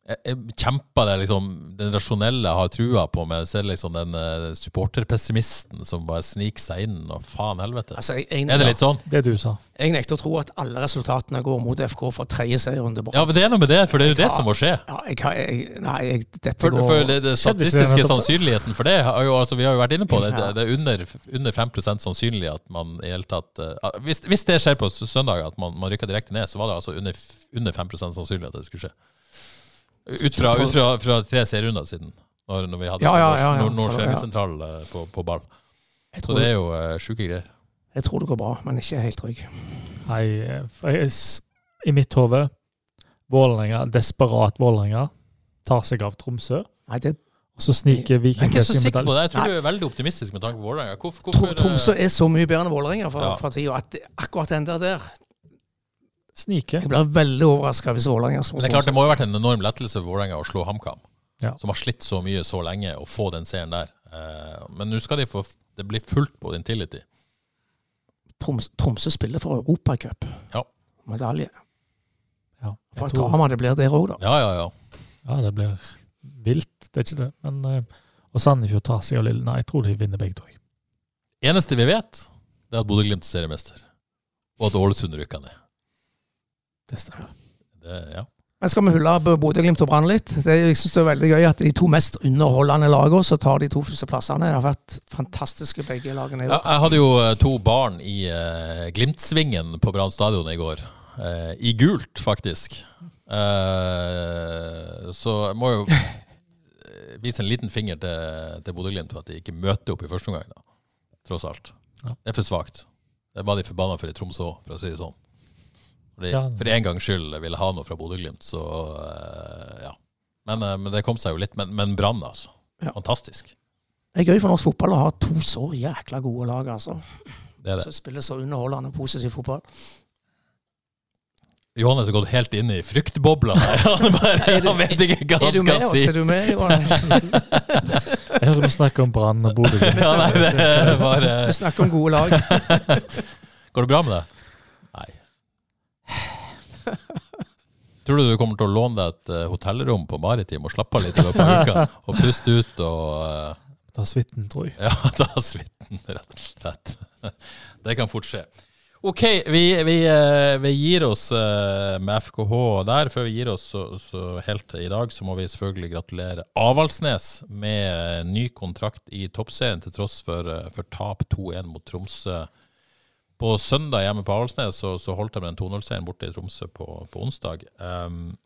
Jeg- jeg Kjemper det liksom den rasjonelle har trua på, men så er liksom den uh, supporterpessimisten som bare sniker seg inn, og faen helvete. Altså, jeg, jeg, Er det litt sånn? Det du sa. jeg nekter å tro at alle resultatene går mot FK for tredje serierunde. Ja, men det er noe med det, for det er jo det som må skje. Ja, jeg, har- jeg, nei, jeg, dette For, går for det, det statistiske sannsynligheten for det har jo, altså, Vi har jo vært inne på det. Det, Ja. det er under, under 5% sannsynlig at man i hele tatt uh, hvis, hvis det skjer på søndag, at man, man rykker direkte ned, så var det altså under, under 5% sannsynlig at det skulle skje. Ut fra, ut fra, fra tre serierunder siden, når, når vi hadde Ja, ja, ja, ja. Nord- sentral Ja. Eh, på, på ball. jeg Så tror, det er jo uh, sjuke greier. jeg tror det går bra, men ikke helt trygg. Nei, for jeg, i mitt hode Vålerenga, desperat Vålerenga, tar seg av Tromsø. Nei, det, Og så sniker Jeg er ikke så sikker på det. Jeg tror Nei. du er veldig optimistisk med tanke på Vålerenga. Hvorfor, hvorfor, Tromsø er så mye bedre enn Vålerenga for, Ja. for tida at akkurat den der der Sniker. Jeg blir veldig overraska hvis Vålerenga Men det er klart det må jo ha vært en enorm lettelse for Vålerenga å slå HamKam, Ja. som har slitt så mye så lenge, og få den seieren der. Eh, men nå skal de få Det blir fullt på Intility. Troms, Tromsø spiller for Europacup. Ja. Medalje. Ja, For jeg et tror, drama det blir der òg, da. Ja, ja, ja. ja, det blir vilt, det er ikke det. Men, eh, og Sandefjord tar seg av Lille. Nei, jeg tror de vinner begge to. Eneste vi vet, det er at Bodø-Glimt er seriemester. Og at Ålesund rykker ned. Det stemmer. Det, ja. Men skal vi hylle Bodø-Glimt og Brann litt? Det, jeg synes det er veldig gøy at de to mest underholdende lagene så tar de to første plassene. Det har vært fantastiske begge lagene Ja, jeg hadde jo eh, to barn i uh, Glimtsvingen på Brann stadion i går. Uh, I gult, faktisk. Uh, så jeg må jo vise en liten finger til, til Bodø-Glimt for at de ikke møter opp i første omgang, da. Tross alt. Ja. Det er for svakt. Det var de forbanna for i Tromsø òg, for å si det sånn. Fordi, Ja. For en gangs skyld ville ha noe fra Bodø-Glimt, så eh, ja. Men, eh, men det kom seg jo litt. Men, men Brann, altså. Ja. Fantastisk. Det er gøy for norsk fotball å ha to så jækla gode lag, altså. Det er det. Som spiller så underholdende positiv fotball. Johannes har gått helt inn i fryktbobla. [laughs] Han, bare, han vet ikke hva Er du med skal oss? Er du med, Johannes? [laughs] Jeg hører du snakke om Brann og Bodø. Vi snakker om gode lag. går det bra med deg? Nei. Tror du du kommer til å låne deg et eh, hotellrom på Maritim og slappe av litt i løpet av uka? [laughs] Og puste ut og uh, Ta suiten, tror jeg. [laughs] Ja, ta suiten, rett og slett. [laughs] Det kan fort skje. OK, vi, vi, eh, vi gir oss med FKH der. Før vi gir oss så, så helt til i dag, så må vi selvfølgelig gratulere Avaldsnes med ny kontrakt i toppserien, til tross for, for tap 2-1 mot Tromsø. På søndag hjemme på Avaldsnes så, så holdt de en 2-0-seier borte i Tromsø på, på onsdag. Um,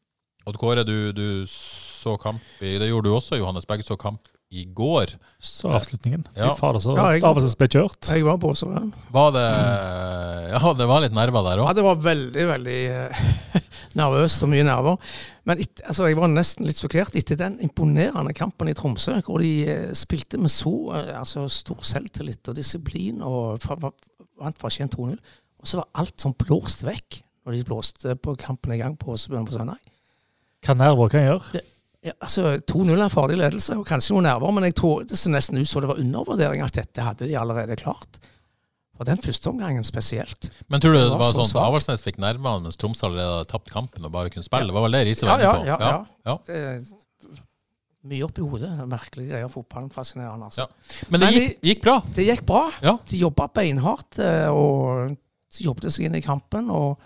Odd Kåre, du, du så kamp i, Det gjorde du også, Johannes. Begge så kamp i går. Så avslutningen. Fy Ja. fader, så Ja, jeg- ble kjørt. Jeg var på Åsevøen. Var det Ja, det var litt nerver der Ja, det var veldig, veldig eh, [laughs] nervøst og mye nerver. Men et, altså, jeg var nesten litt sjokkert etter den imponerende kampen i Tromsø, hvor de eh, spilte med så eh, altså, stor selvtillit og disiplin og fra, vant fortjent 2-0. Og så var alt sånn blåst vekk når de blåste på kampen i gang på Åsebøen på søndag. Hva nerver kan gjøre. Ja, altså 2-0 er en farlig ledelse, og kanskje noen nerver, men jeg tror det så nesten ut som det var undervurdering at dette hadde de allerede klart. Og den første omgangen spesielt. Men tror du det Det var var sånn at. Avaldsnes fikk nervene mens Tromsø allerede hadde tapt kampen og bare kunne spille? Det var vel det Riise Ja, var ja, inne på? ja. ja. ja. Det er mye oppi hodet. Merkelige greier. Fotballen fascinerende. Altså. Ja. Men det Men gikk, gikk bra. Det gikk bra. Ja. De jobba beinhardt eh, og de jobbet seg inn i kampen. og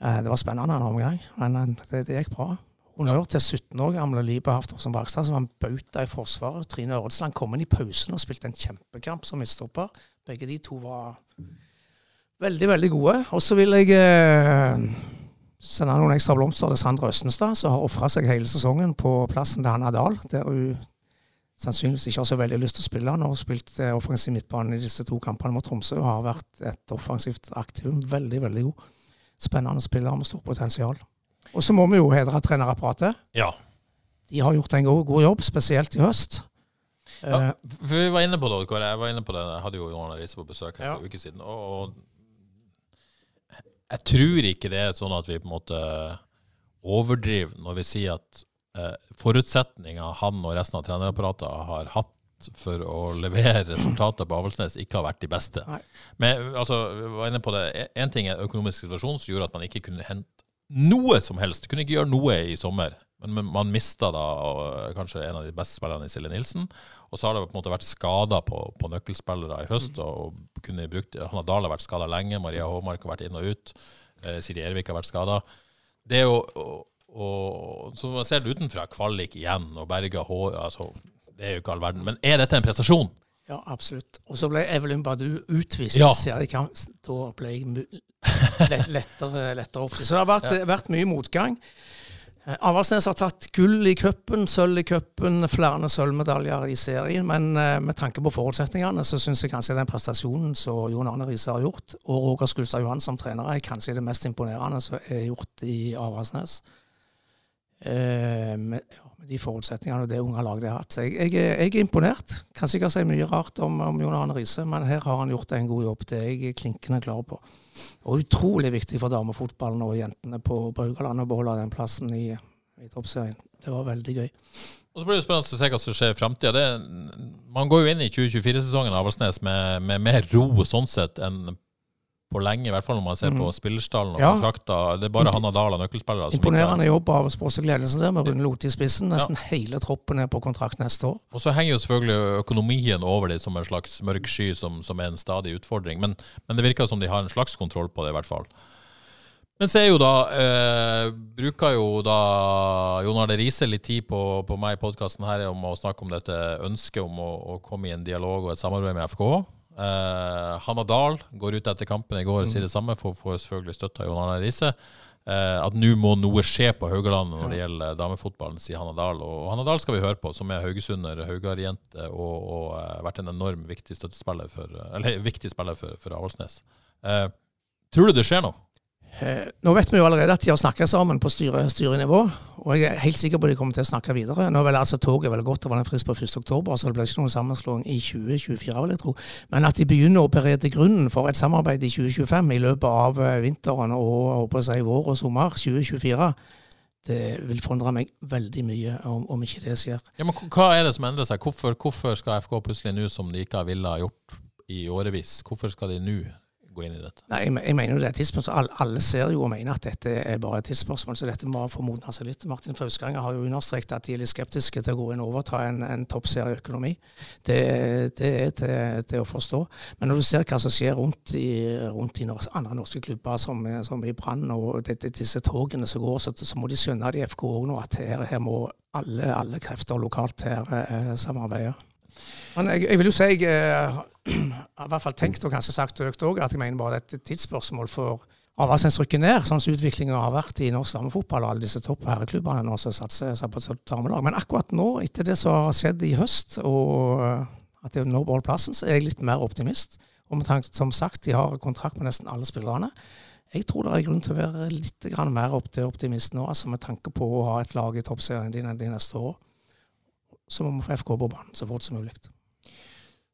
eh, Det var spennende en omgang, men eh, det, det gikk bra. Honnør til 17 år gamle Libe Haftorsen Bakstad, som var en bauta i Forsvaret. Trine Øretsland kom inn i pausen og spilte en kjempekamp som midtstopper. Begge de to var veldig, veldig gode. Og så vil jeg eh, sende noen ekstra blomster til Sandra Østenstad, som har ofra seg hele sesongen på plassen til Hanna Dahl, der hun sannsynligvis ikke har så veldig lyst til å spille. Hun har spilt eh, offensiv midtbane i disse to kampene mot Tromsø og har vært et offensivt aktivum. Veldig, veldig god. Spennende spiller med stort potensial. Og så må vi jo hedre trenerapparatet. Ja. De har gjort en god, god jobb, spesielt i høst. ja. Eh, For vi var inne på det, Kåre. Jeg var inne på det. Jeg hadde jo Johan Riise på besøk her for en uke siden. Og, og jeg tror ikke det er sånn at vi på en måte overdriver når vi sier at eh, forutsetninga han og resten av trenerapparatet har hatt for å levere resultater på Avaldsnes, ikke har vært de beste. Nei. Men altså, vi var inne på det. Én ting er økonomisk situasjon som gjorde at man ikke kunne hente noe som helst. Kunne ikke gjøre noe i sommer. Men man mista da kanskje en av de beste spillerne i Silje Nilsen. Og så har det på en måte vært skader på, på nøkkelspillere i høst. og, og kunne brukt, Hanna Dahl har vært skada lenge, Maria Håmark har vært inn og ut. Eh, Siri Ervik har vært skada. Det er jo og, og, Så man ser det utenfra. Kvalik igjen og berga hår altså, Det er jo ikke all verden. Men er dette en prestasjon? ja, absolutt. Og så ble Evelyn Badu utvist. Ja. Da ble jeg lettere, lettere opp. Så det har vært, vært mye motgang. Eh, Avaldsnes har tatt gull i cupen, sølv i cupen, flere sølvmedaljer i serien. Men eh, med tanke på forutsetningene så syns jeg kanskje den prestasjonen som Jon Arne Riise har gjort, og Roger Skulstad Johan som trener, er kanskje det mest imponerende som er gjort i Avaldsnes. Eh, med, de forutsetningene og det unge laget de har hatt. Så jeg, jeg, jeg er imponert. Kan sikkert si mye rart om, om Jon Arne Riise, men her har han gjort en god jobb. Det er jeg klinkende klar på. Og utrolig viktig for damefotballen og jentene på, på Haugaland å beholde den plassen i, i toppserien. Det var veldig gøy. Og så blir det spennende å se hva som skjer i framtida. Man går jo inn i 2024-sesongen av Avaldsnes med, med mer ro sånn sett enn på lenge, i hvert fall når man ser på spillerstallen og Ja. kontrakter. Det er bare Hanna Dahl og nøkkelspillere ikke Imponerende jobb av sportslig ledelse der, med Rune Lote i spissen. Nesten hele troppen er på kontrakt neste år. Og så henger jo selvfølgelig økonomien over det som en slags mørk sky, som, som er en stadig utfordring. Men, men det virker som de har en slags kontroll på det, i hvert fall. Men så er jo da eh, Bruker jo da Jon Arne Riise litt tid på, på meg i podkasten her om å snakke om dette ønsket om å, å komme i en dialog og et samarbeid med FK. Eh, Hanna Dahl går ut etter kampen i går og sier det samme, for får selvfølgelig støtte av Jon Arne Riise. Eh, at nå må noe skje på Haugalandet når det gjelder damefotballen, sier Hanna Dahl. Og Hanna Dahl skal vi høre på, som er haugesunder, haugarjente og, og eh, vært en enorm viktig støttespiller for, eller [laughs] viktig spiller for, for Avaldsnes. Eh, tror du det skjer noe? Eh, Nå vet vi jo allerede at de har snakket sammen på styre, styrenivå, og jeg er helt sikker på at de kommer til å snakke videre. Nå vil altså Toget vel godt, det var en frist på 1. oktober, så det blir ikke noen sammenslåing i 2024, vil jeg tro. Men at de begynner å berede grunnen for et samarbeid i 2025 i løpet av eh, vinteren og håper jeg, vår og sommer 2024, det vil forundre meg veldig mye om, om ikke det skjer. Ja, men Hva er det som endrer seg? Hvorfor, hvorfor skal FK plutselig nå, som de ikke ville ha gjort i årevis, hvorfor skal de nå gå inn i dette? Nei, jeg, mener jo det er tidspunkt, alle, alle ser jo og mener at dette er bare et tidsspørsmål, så dette må få modne seg litt. Martin Fauskanger har jo understreket at de er litt skeptiske til å gå inn og overta en, en toppserieøkonomi. Det, det er til, til, å forstå. Men når du ser hva som skjer rundt i, rundt i andre norske klubber, som, som i Brann, og det, det, disse togene som går, så, så, må de skjønne det i FK òg nå, at her, her, må alle, alle krefter lokalt her eh, samarbeide. Men jeg, jeg, vil jo si jeg eh, har i hvert fall tenkt og kanskje sagt økt òg at jeg mener bare det er et tidsspørsmål for Avaldsnes rykker ned, sånn som utviklingen har vært i norsk damefotball og alle disse toppherreklubbene nå som satser på et damelag. Men akkurat nå, etter det som har skjedd i høst, og at det nå beholder plassen, så er jeg litt mer optimist. Og som sagt, de har kontrakt med nesten alle spillerne. Jeg tror det er grunn til å være litt mer optimist nå, altså med tanke på å ha et lag i toppserien de, neste år. Så må vi få FK på banen så fort som mulig.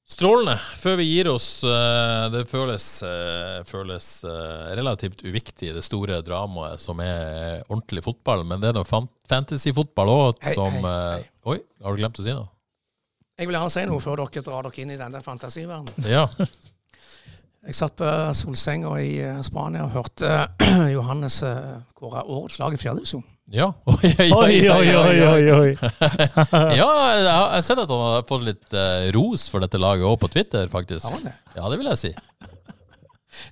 Strålende. Før vi gir oss, eh, det føles, eh, føles eh, relativt uviktig, det store dramaet som er ordentlig fotball. Men det er noe fantasyfotball òg som hei, hei. Oi, har du glemt å si noe? Jeg vil gjerne si noe før dere drar dere inn i denne fantasiverdenen. Ja. Jeg satt på solsenga i Spania og hørte [clears throat] Johannes kåre årets lag i fjerdedivisjon. Ja. [laughs] Oi, oi, oi, oi, oi, oi. [laughs] ja, jeg har sett at han har fått litt uh, ros for dette laget òg på Twitter, faktisk. Ja, det vil jeg si.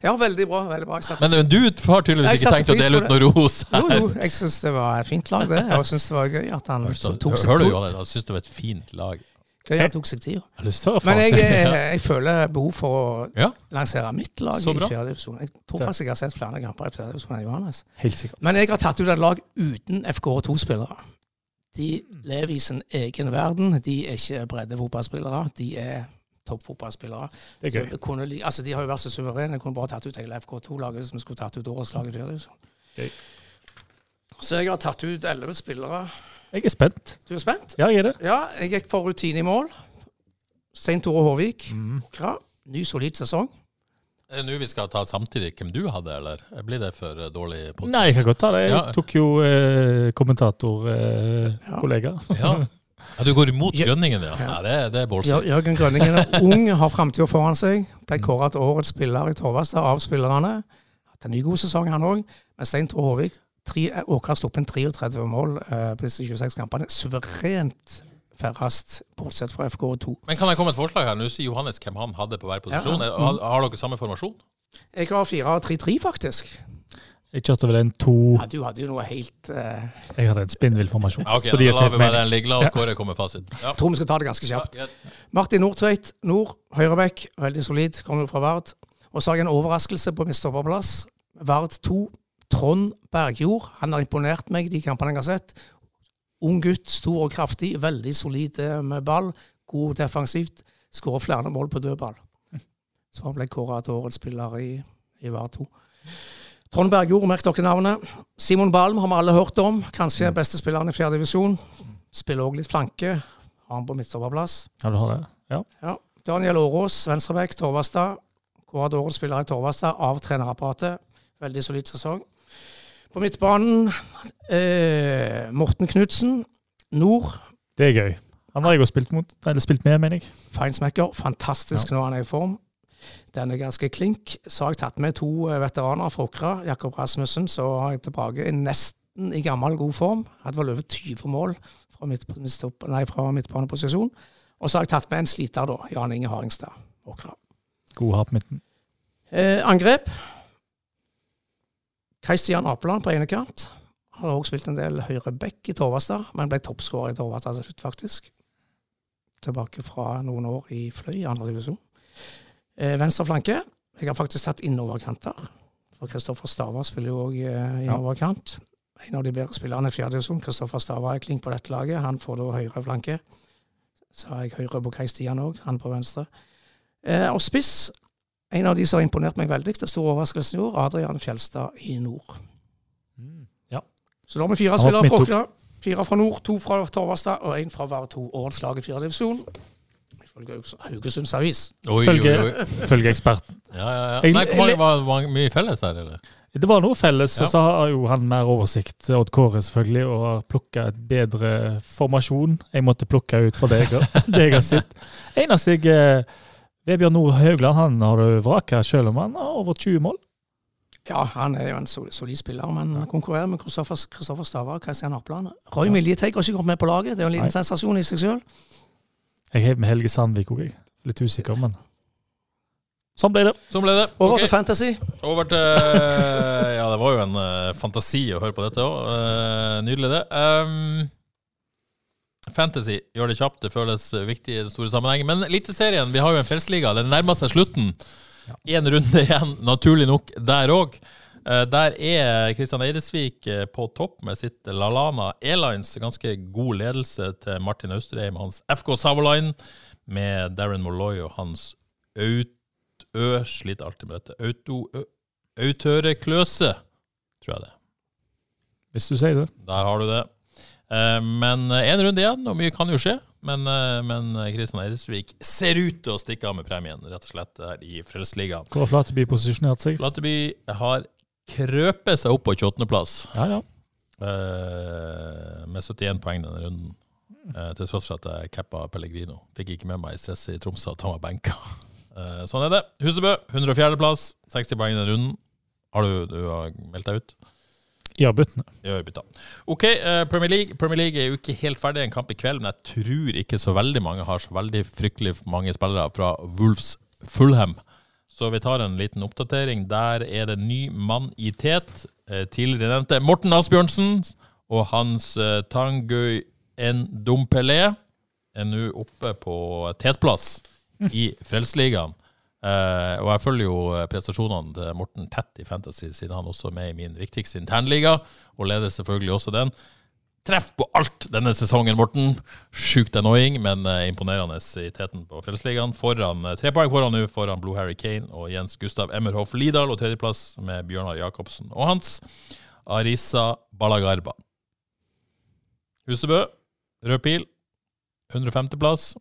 Ja, veldig bra. veldig bra. Men du har tydeligvis ikke tenkt å dele ut noe ros her? Jo, jo, jeg syns det var et fint lag, det. Og syns det var gøy at han tok seg Hører du, Johannes? Han syns det var et fint lag. Gøy jeg tok seg tida. Men jeg, jeg, eh, jeg, føler behov for å ja. lansere mitt lag i fjerdedivisjon. Jeg tror faktisk jeg har sett flere kamper i fjerdedivisjon enn Johannes. Helt sikkert. Men jeg har tatt ut et lag uten FK2-spillere. De lever i sin egen verden. De er ikke breddefotballspillere. De er toppfotballspillere. Det er altså, de har jo vært så suverene. Jeg kunne bare tatt ut hele FK2-laget hvis vi skulle tatt ut årets lag i fjerdedivisjon. Så jeg har tatt ut elleve spillere. Jeg er spent. Du er spent? Ja, jeg er det. Ja, jeg gikk for rutine i mål. Stein Tore Håvik. Mm. Kra. Ny, solid sesong. Er det nå vi skal ta samtidig hvem du hadde, eller blir det for dårlig podcast? Nei, jeg kan godt ta det. Jeg ja. tok jo eh, kommentatorkollega. Eh, ja. ja. Du går imot Grønningen, ja. ja. det, det er voldsomt. Jørgen Grønningen er ung, har framtida foran seg. Ble kåra til årets spiller i Torvastad av spillerne. Hatt en ny god sesong, han òg. Men Stein Tore Håvik Åkra har sluppet inn 33 mål uh, på disse 26 kampene. Suverent færrest, bortsett fra FK2. Men kan jeg komme med et forslag her? Nå sier Johannes hvem han hadde på hver posisjon. Ja. Har, har, dere samme formasjon? Jeg har 4-3-3, faktisk. Jeg kjørte vel en to ja, Du hadde jo noe helt uh... Jeg hadde en spinnvill formasjon. Ja, ok, så de da lar vi bare den ligge. La Kåre komme fasit. Ja. Jeg tror vi skal ta det ganske kjapt. Ja, Martin Nordtveit, nord, høyreback. veldig solid, kommer jo fra Vard. Og så har jeg en overraskelse på min stopperplass. Vard 2, Trond Bergjord. Han har imponert meg de kampene jeg har sett. Ung gutt, stor og kraftig, veldig solid eh, med ball. God defensivt. Skårer flere mål på dødball. Så han ble kåra til årets spiller i, i VAR 2. Trond Bergjord, merk dere navnet. Simon Balm har vi alle hørt om. Kanskje den beste spilleren i fjerde divisjon. Spiller òg litt flanke. Har han på midtstopperplass. Ja, du har det. Ja. ja. Daniel Årås, venstrebekk, Torvastad. Kåret årets spiller i Torvastad av trenerapparatet. Veldig solid sesong. På midtbanen eh, Morten Knutsen. Nord. Det er gøy. Han har jeg jo spilt, mot, eller spilt med, mener jeg. Feinsmaker. Fantastisk ja. når han er i form. Den er ganske klink. Så har jeg tatt med to eh, veteraner fra Åkra. Jakob Rasmussen, så har jeg tilbake nesten i gammel, god form. Hadde vel over 20 mål fra, midt, nei, fra midtbaneposisjon. Og så har jeg tatt med en sliter, da. Jan Inge Haringstad. Åkra. God på midten. Eh, angrep. Kristian Apeland på ene kant. Han har også spilt en del høyre back i Torvastad, men ble toppskårer i Torvastad til slutt, faktisk. Tilbake fra noen år i Fløy, andre divisjon. Eh, venstre flanke. Jeg har faktisk tatt innoverkanter. For Kristoffer Stava spiller jo òg eh, innoverkant. En av de bedre spillerne i fjerde divisjon. Kristoffer Stava er klink på dette laget. Han får da høyre flanke. Så har jeg høyre på Kai Stian òg, han på venstre. Eh, og spiss. En av de som har imponert meg veldig, det store overraskelsen i år, Adrian Fjelstad i nord. Ja. Så da har vi fire spillere fra. Åkra. Fire fra nord, to fra Torvastad og én fra hver to årets lag i fjerde divisjon. Ifølge Hauges- Haugesunds Avis. Følge, eksperten. Ja, ja, ja. Nei, hvor mange, var, var mye felles her, eller? Det var noe felles, Ja. og så har jo han mer oversikt, Odd Kåre selvfølgelig, og har plukka et bedre formasjon. Jeg måtte plukke ut fra det jeg har, [laughs] det jeg har sett. Eneste jeg eh, Vebjørn Nord Haugland han har du vraka, selv om han har over 20 mål. Ja, han er jo en solid spiller, men konkurrerer med Kristoffer Kristoffer Stava og Kristian Apland. Roy Miljeteig har ikke kommet med på laget. Det er jo en liten Nei. sensasjon i seg selv. Jeg heiv med Helge Sandvik òg, jeg. Litt usikker, men sånn ble det. Sånn ble det. Over okay. til Fantasy. Over til Ja, det var jo en uh, fantasi å høre på dette òg. nydelig, det. Um, fantasy gjør det kjapt. Det føles viktig i den store sammenhengen. Men Eliteserien, vi har jo en Frelsesliga. Den nærmer seg slutten. Én runde igjen, naturlig nok, der òg. Der er Kristian Eidesvik eh, på topp med sitt Lalana Airlines. Ganske god ledelse til Martin Austrheim, hans FK Savoline, med Darren Molloy og hans Autø Sliter alltid med dette. Auto Autøre Kløse, tror jeg det. Hvis du sier det. Der har du det. Eh, Men én runde igjen, og mye kan jo skje. Men, eh, men Kristian Eidsvik ser ut til å stikke av med premien, rett og slett, her i Frelsesligaen. Hvor har Flateby posisjonert seg? Flateby har krøpet seg opp på 28.-plass. Ja, ja. Eh, med 71 poeng denne runden. Eh, til tross for at jeg cappa Pellegrino. Fikk ikke med meg i stresset i Tromsø at han var benka. [laughs] Eh, sånn er det. Husebø, 104.-plass. 60 poeng denne runden. Har du, du har meldt deg ut? Gjør avbyttene. I avbyttene. OK, uh, Premier League Premier League er jo ikke helt ferdig en kamp i kveld, men jeg tror ikke så veldig mange har så veldig fryktelig mange spillere fra Wolves Fulham. Så vi tar en liten oppdatering. Der er det ny mann i tet. Eh, tidligere nevnte Morten Asbjørnsen og hans uh, Tanguy Ndompelé er nå oppe på tetplass i Frelsesligaen. Eh, og jeg følger jo eh, prestasjonene til Morten tett i Fantasy, siden han også er med i min viktigste internliga, og leder selvfølgelig også den. Treff på alt denne sesongen, Morten. Sjukt annoying, men uh, imponerende i teten på Frelsesligaen. Eh, tre poeng foran nå, foran Blue Harry Kane og Jens Gustav Emmerhoff Lidal, og tredjeplass med Bjørnar Jacobsen og hans Arisa Balagarba. Husebø, rød pil, 150.-plass,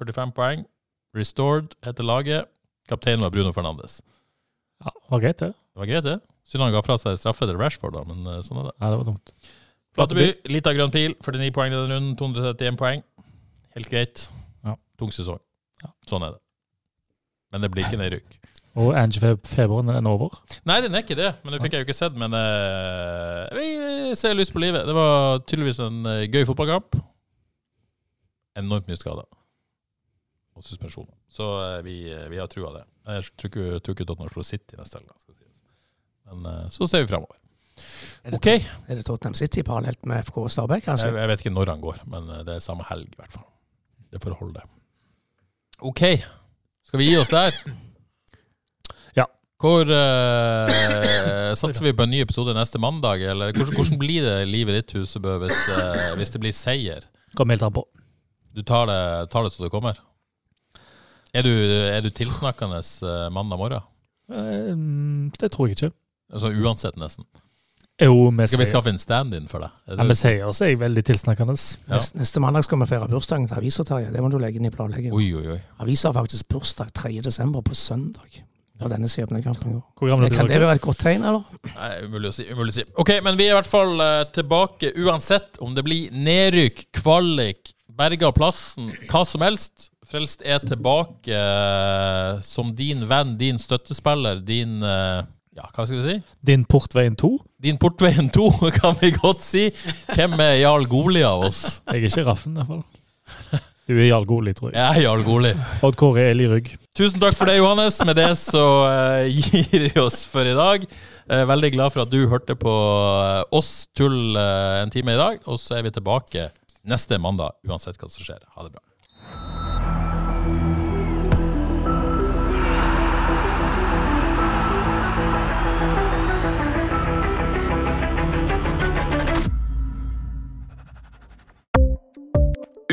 45 poeng. Restored heter laget. Kapteinen var Bruno Fernandes. Ja, var greit, det. Det var greit, det. Synd han ga fra seg straffe til Rashford, da, men eh, sånn er det. Ja, det var dumt. Flateby, lita grønn pil, 49 poeng i denne runden, 231 poeng. Helt greit. Ja. Tung sesong. Ja. Sånn er det. Men det blir ikke nedrykk. Og Angie-feberen er den over. Nei, den er ikke det, men det fikk jeg jo ikke sett. Men uh, vi ser lyst på livet. Det var tydeligvis en eh, gøy fotballkamp. Enormt mye skader. Og suspensjoner. Så eh, vi, eh, vi har trua det. Jeg tror ikke, tror ikke Tottenham slår City neste helg. Men eh, så ser vi fremover. Er det, okay. er det Tottenham City parallelt med FK Stabæk. Jeg, jeg vet ikke når han går, men det er samme helg i hvert fall. Det får holde. OK. Skal vi gi oss der? Ja. Hvor uh, Satser vi på en ny episode neste mandag, eller hvordan, hvordan blir det livet ditt, Husebø, hvis, uh, hvis det blir seier? Kommer helt an på. Du tar det, tar det så det kommer? Er du, er du tilsnakkende eh, mandag morgen? Eh, det tror jeg ikke. Altså uansett, nesten. Jo, vi Skal vi skaffe en stand-in for deg? Ja, vi sier også er jeg veldig tilsnakkende. Ja. Neste, neste mandag skal vi feire bursdagen til avisa, Terje. Det må du legge inn i planleggingen. Oi, oi, oi. Avisa har faktisk bursdag 3. desember på søndag. Da denne skjebnekampen går. Hvor gammel er Kan det være et godt tegn, eller? Nei, umulig å si. umulig å si. Ok, men vi er i hvert fall eh, tilbake uansett om det blir nedrykk, kvalik, berga plassen, hva som helst. Frelst er tilbake eh, som din venn, din støttespiller, din eh, Ja, hva skal vi si? Din Portveien 2? Din Portveien 2, [laughs] kan vi godt si. Hvem er Jarl Goli av oss? Jeg er ikke Raffen, i hvert fall. Du er Jarl Goli, tror jeg. Jeg er Jarl Goli. Odd Kåre Eli Rygg. Tusen takk for det, Johannes. Med det så eh, gir vi oss for i dag. Veldig glad for at du hørte på oss tull en time i dag. Og så er vi tilbake neste mandag, uansett hva som skjer. Ha det bra.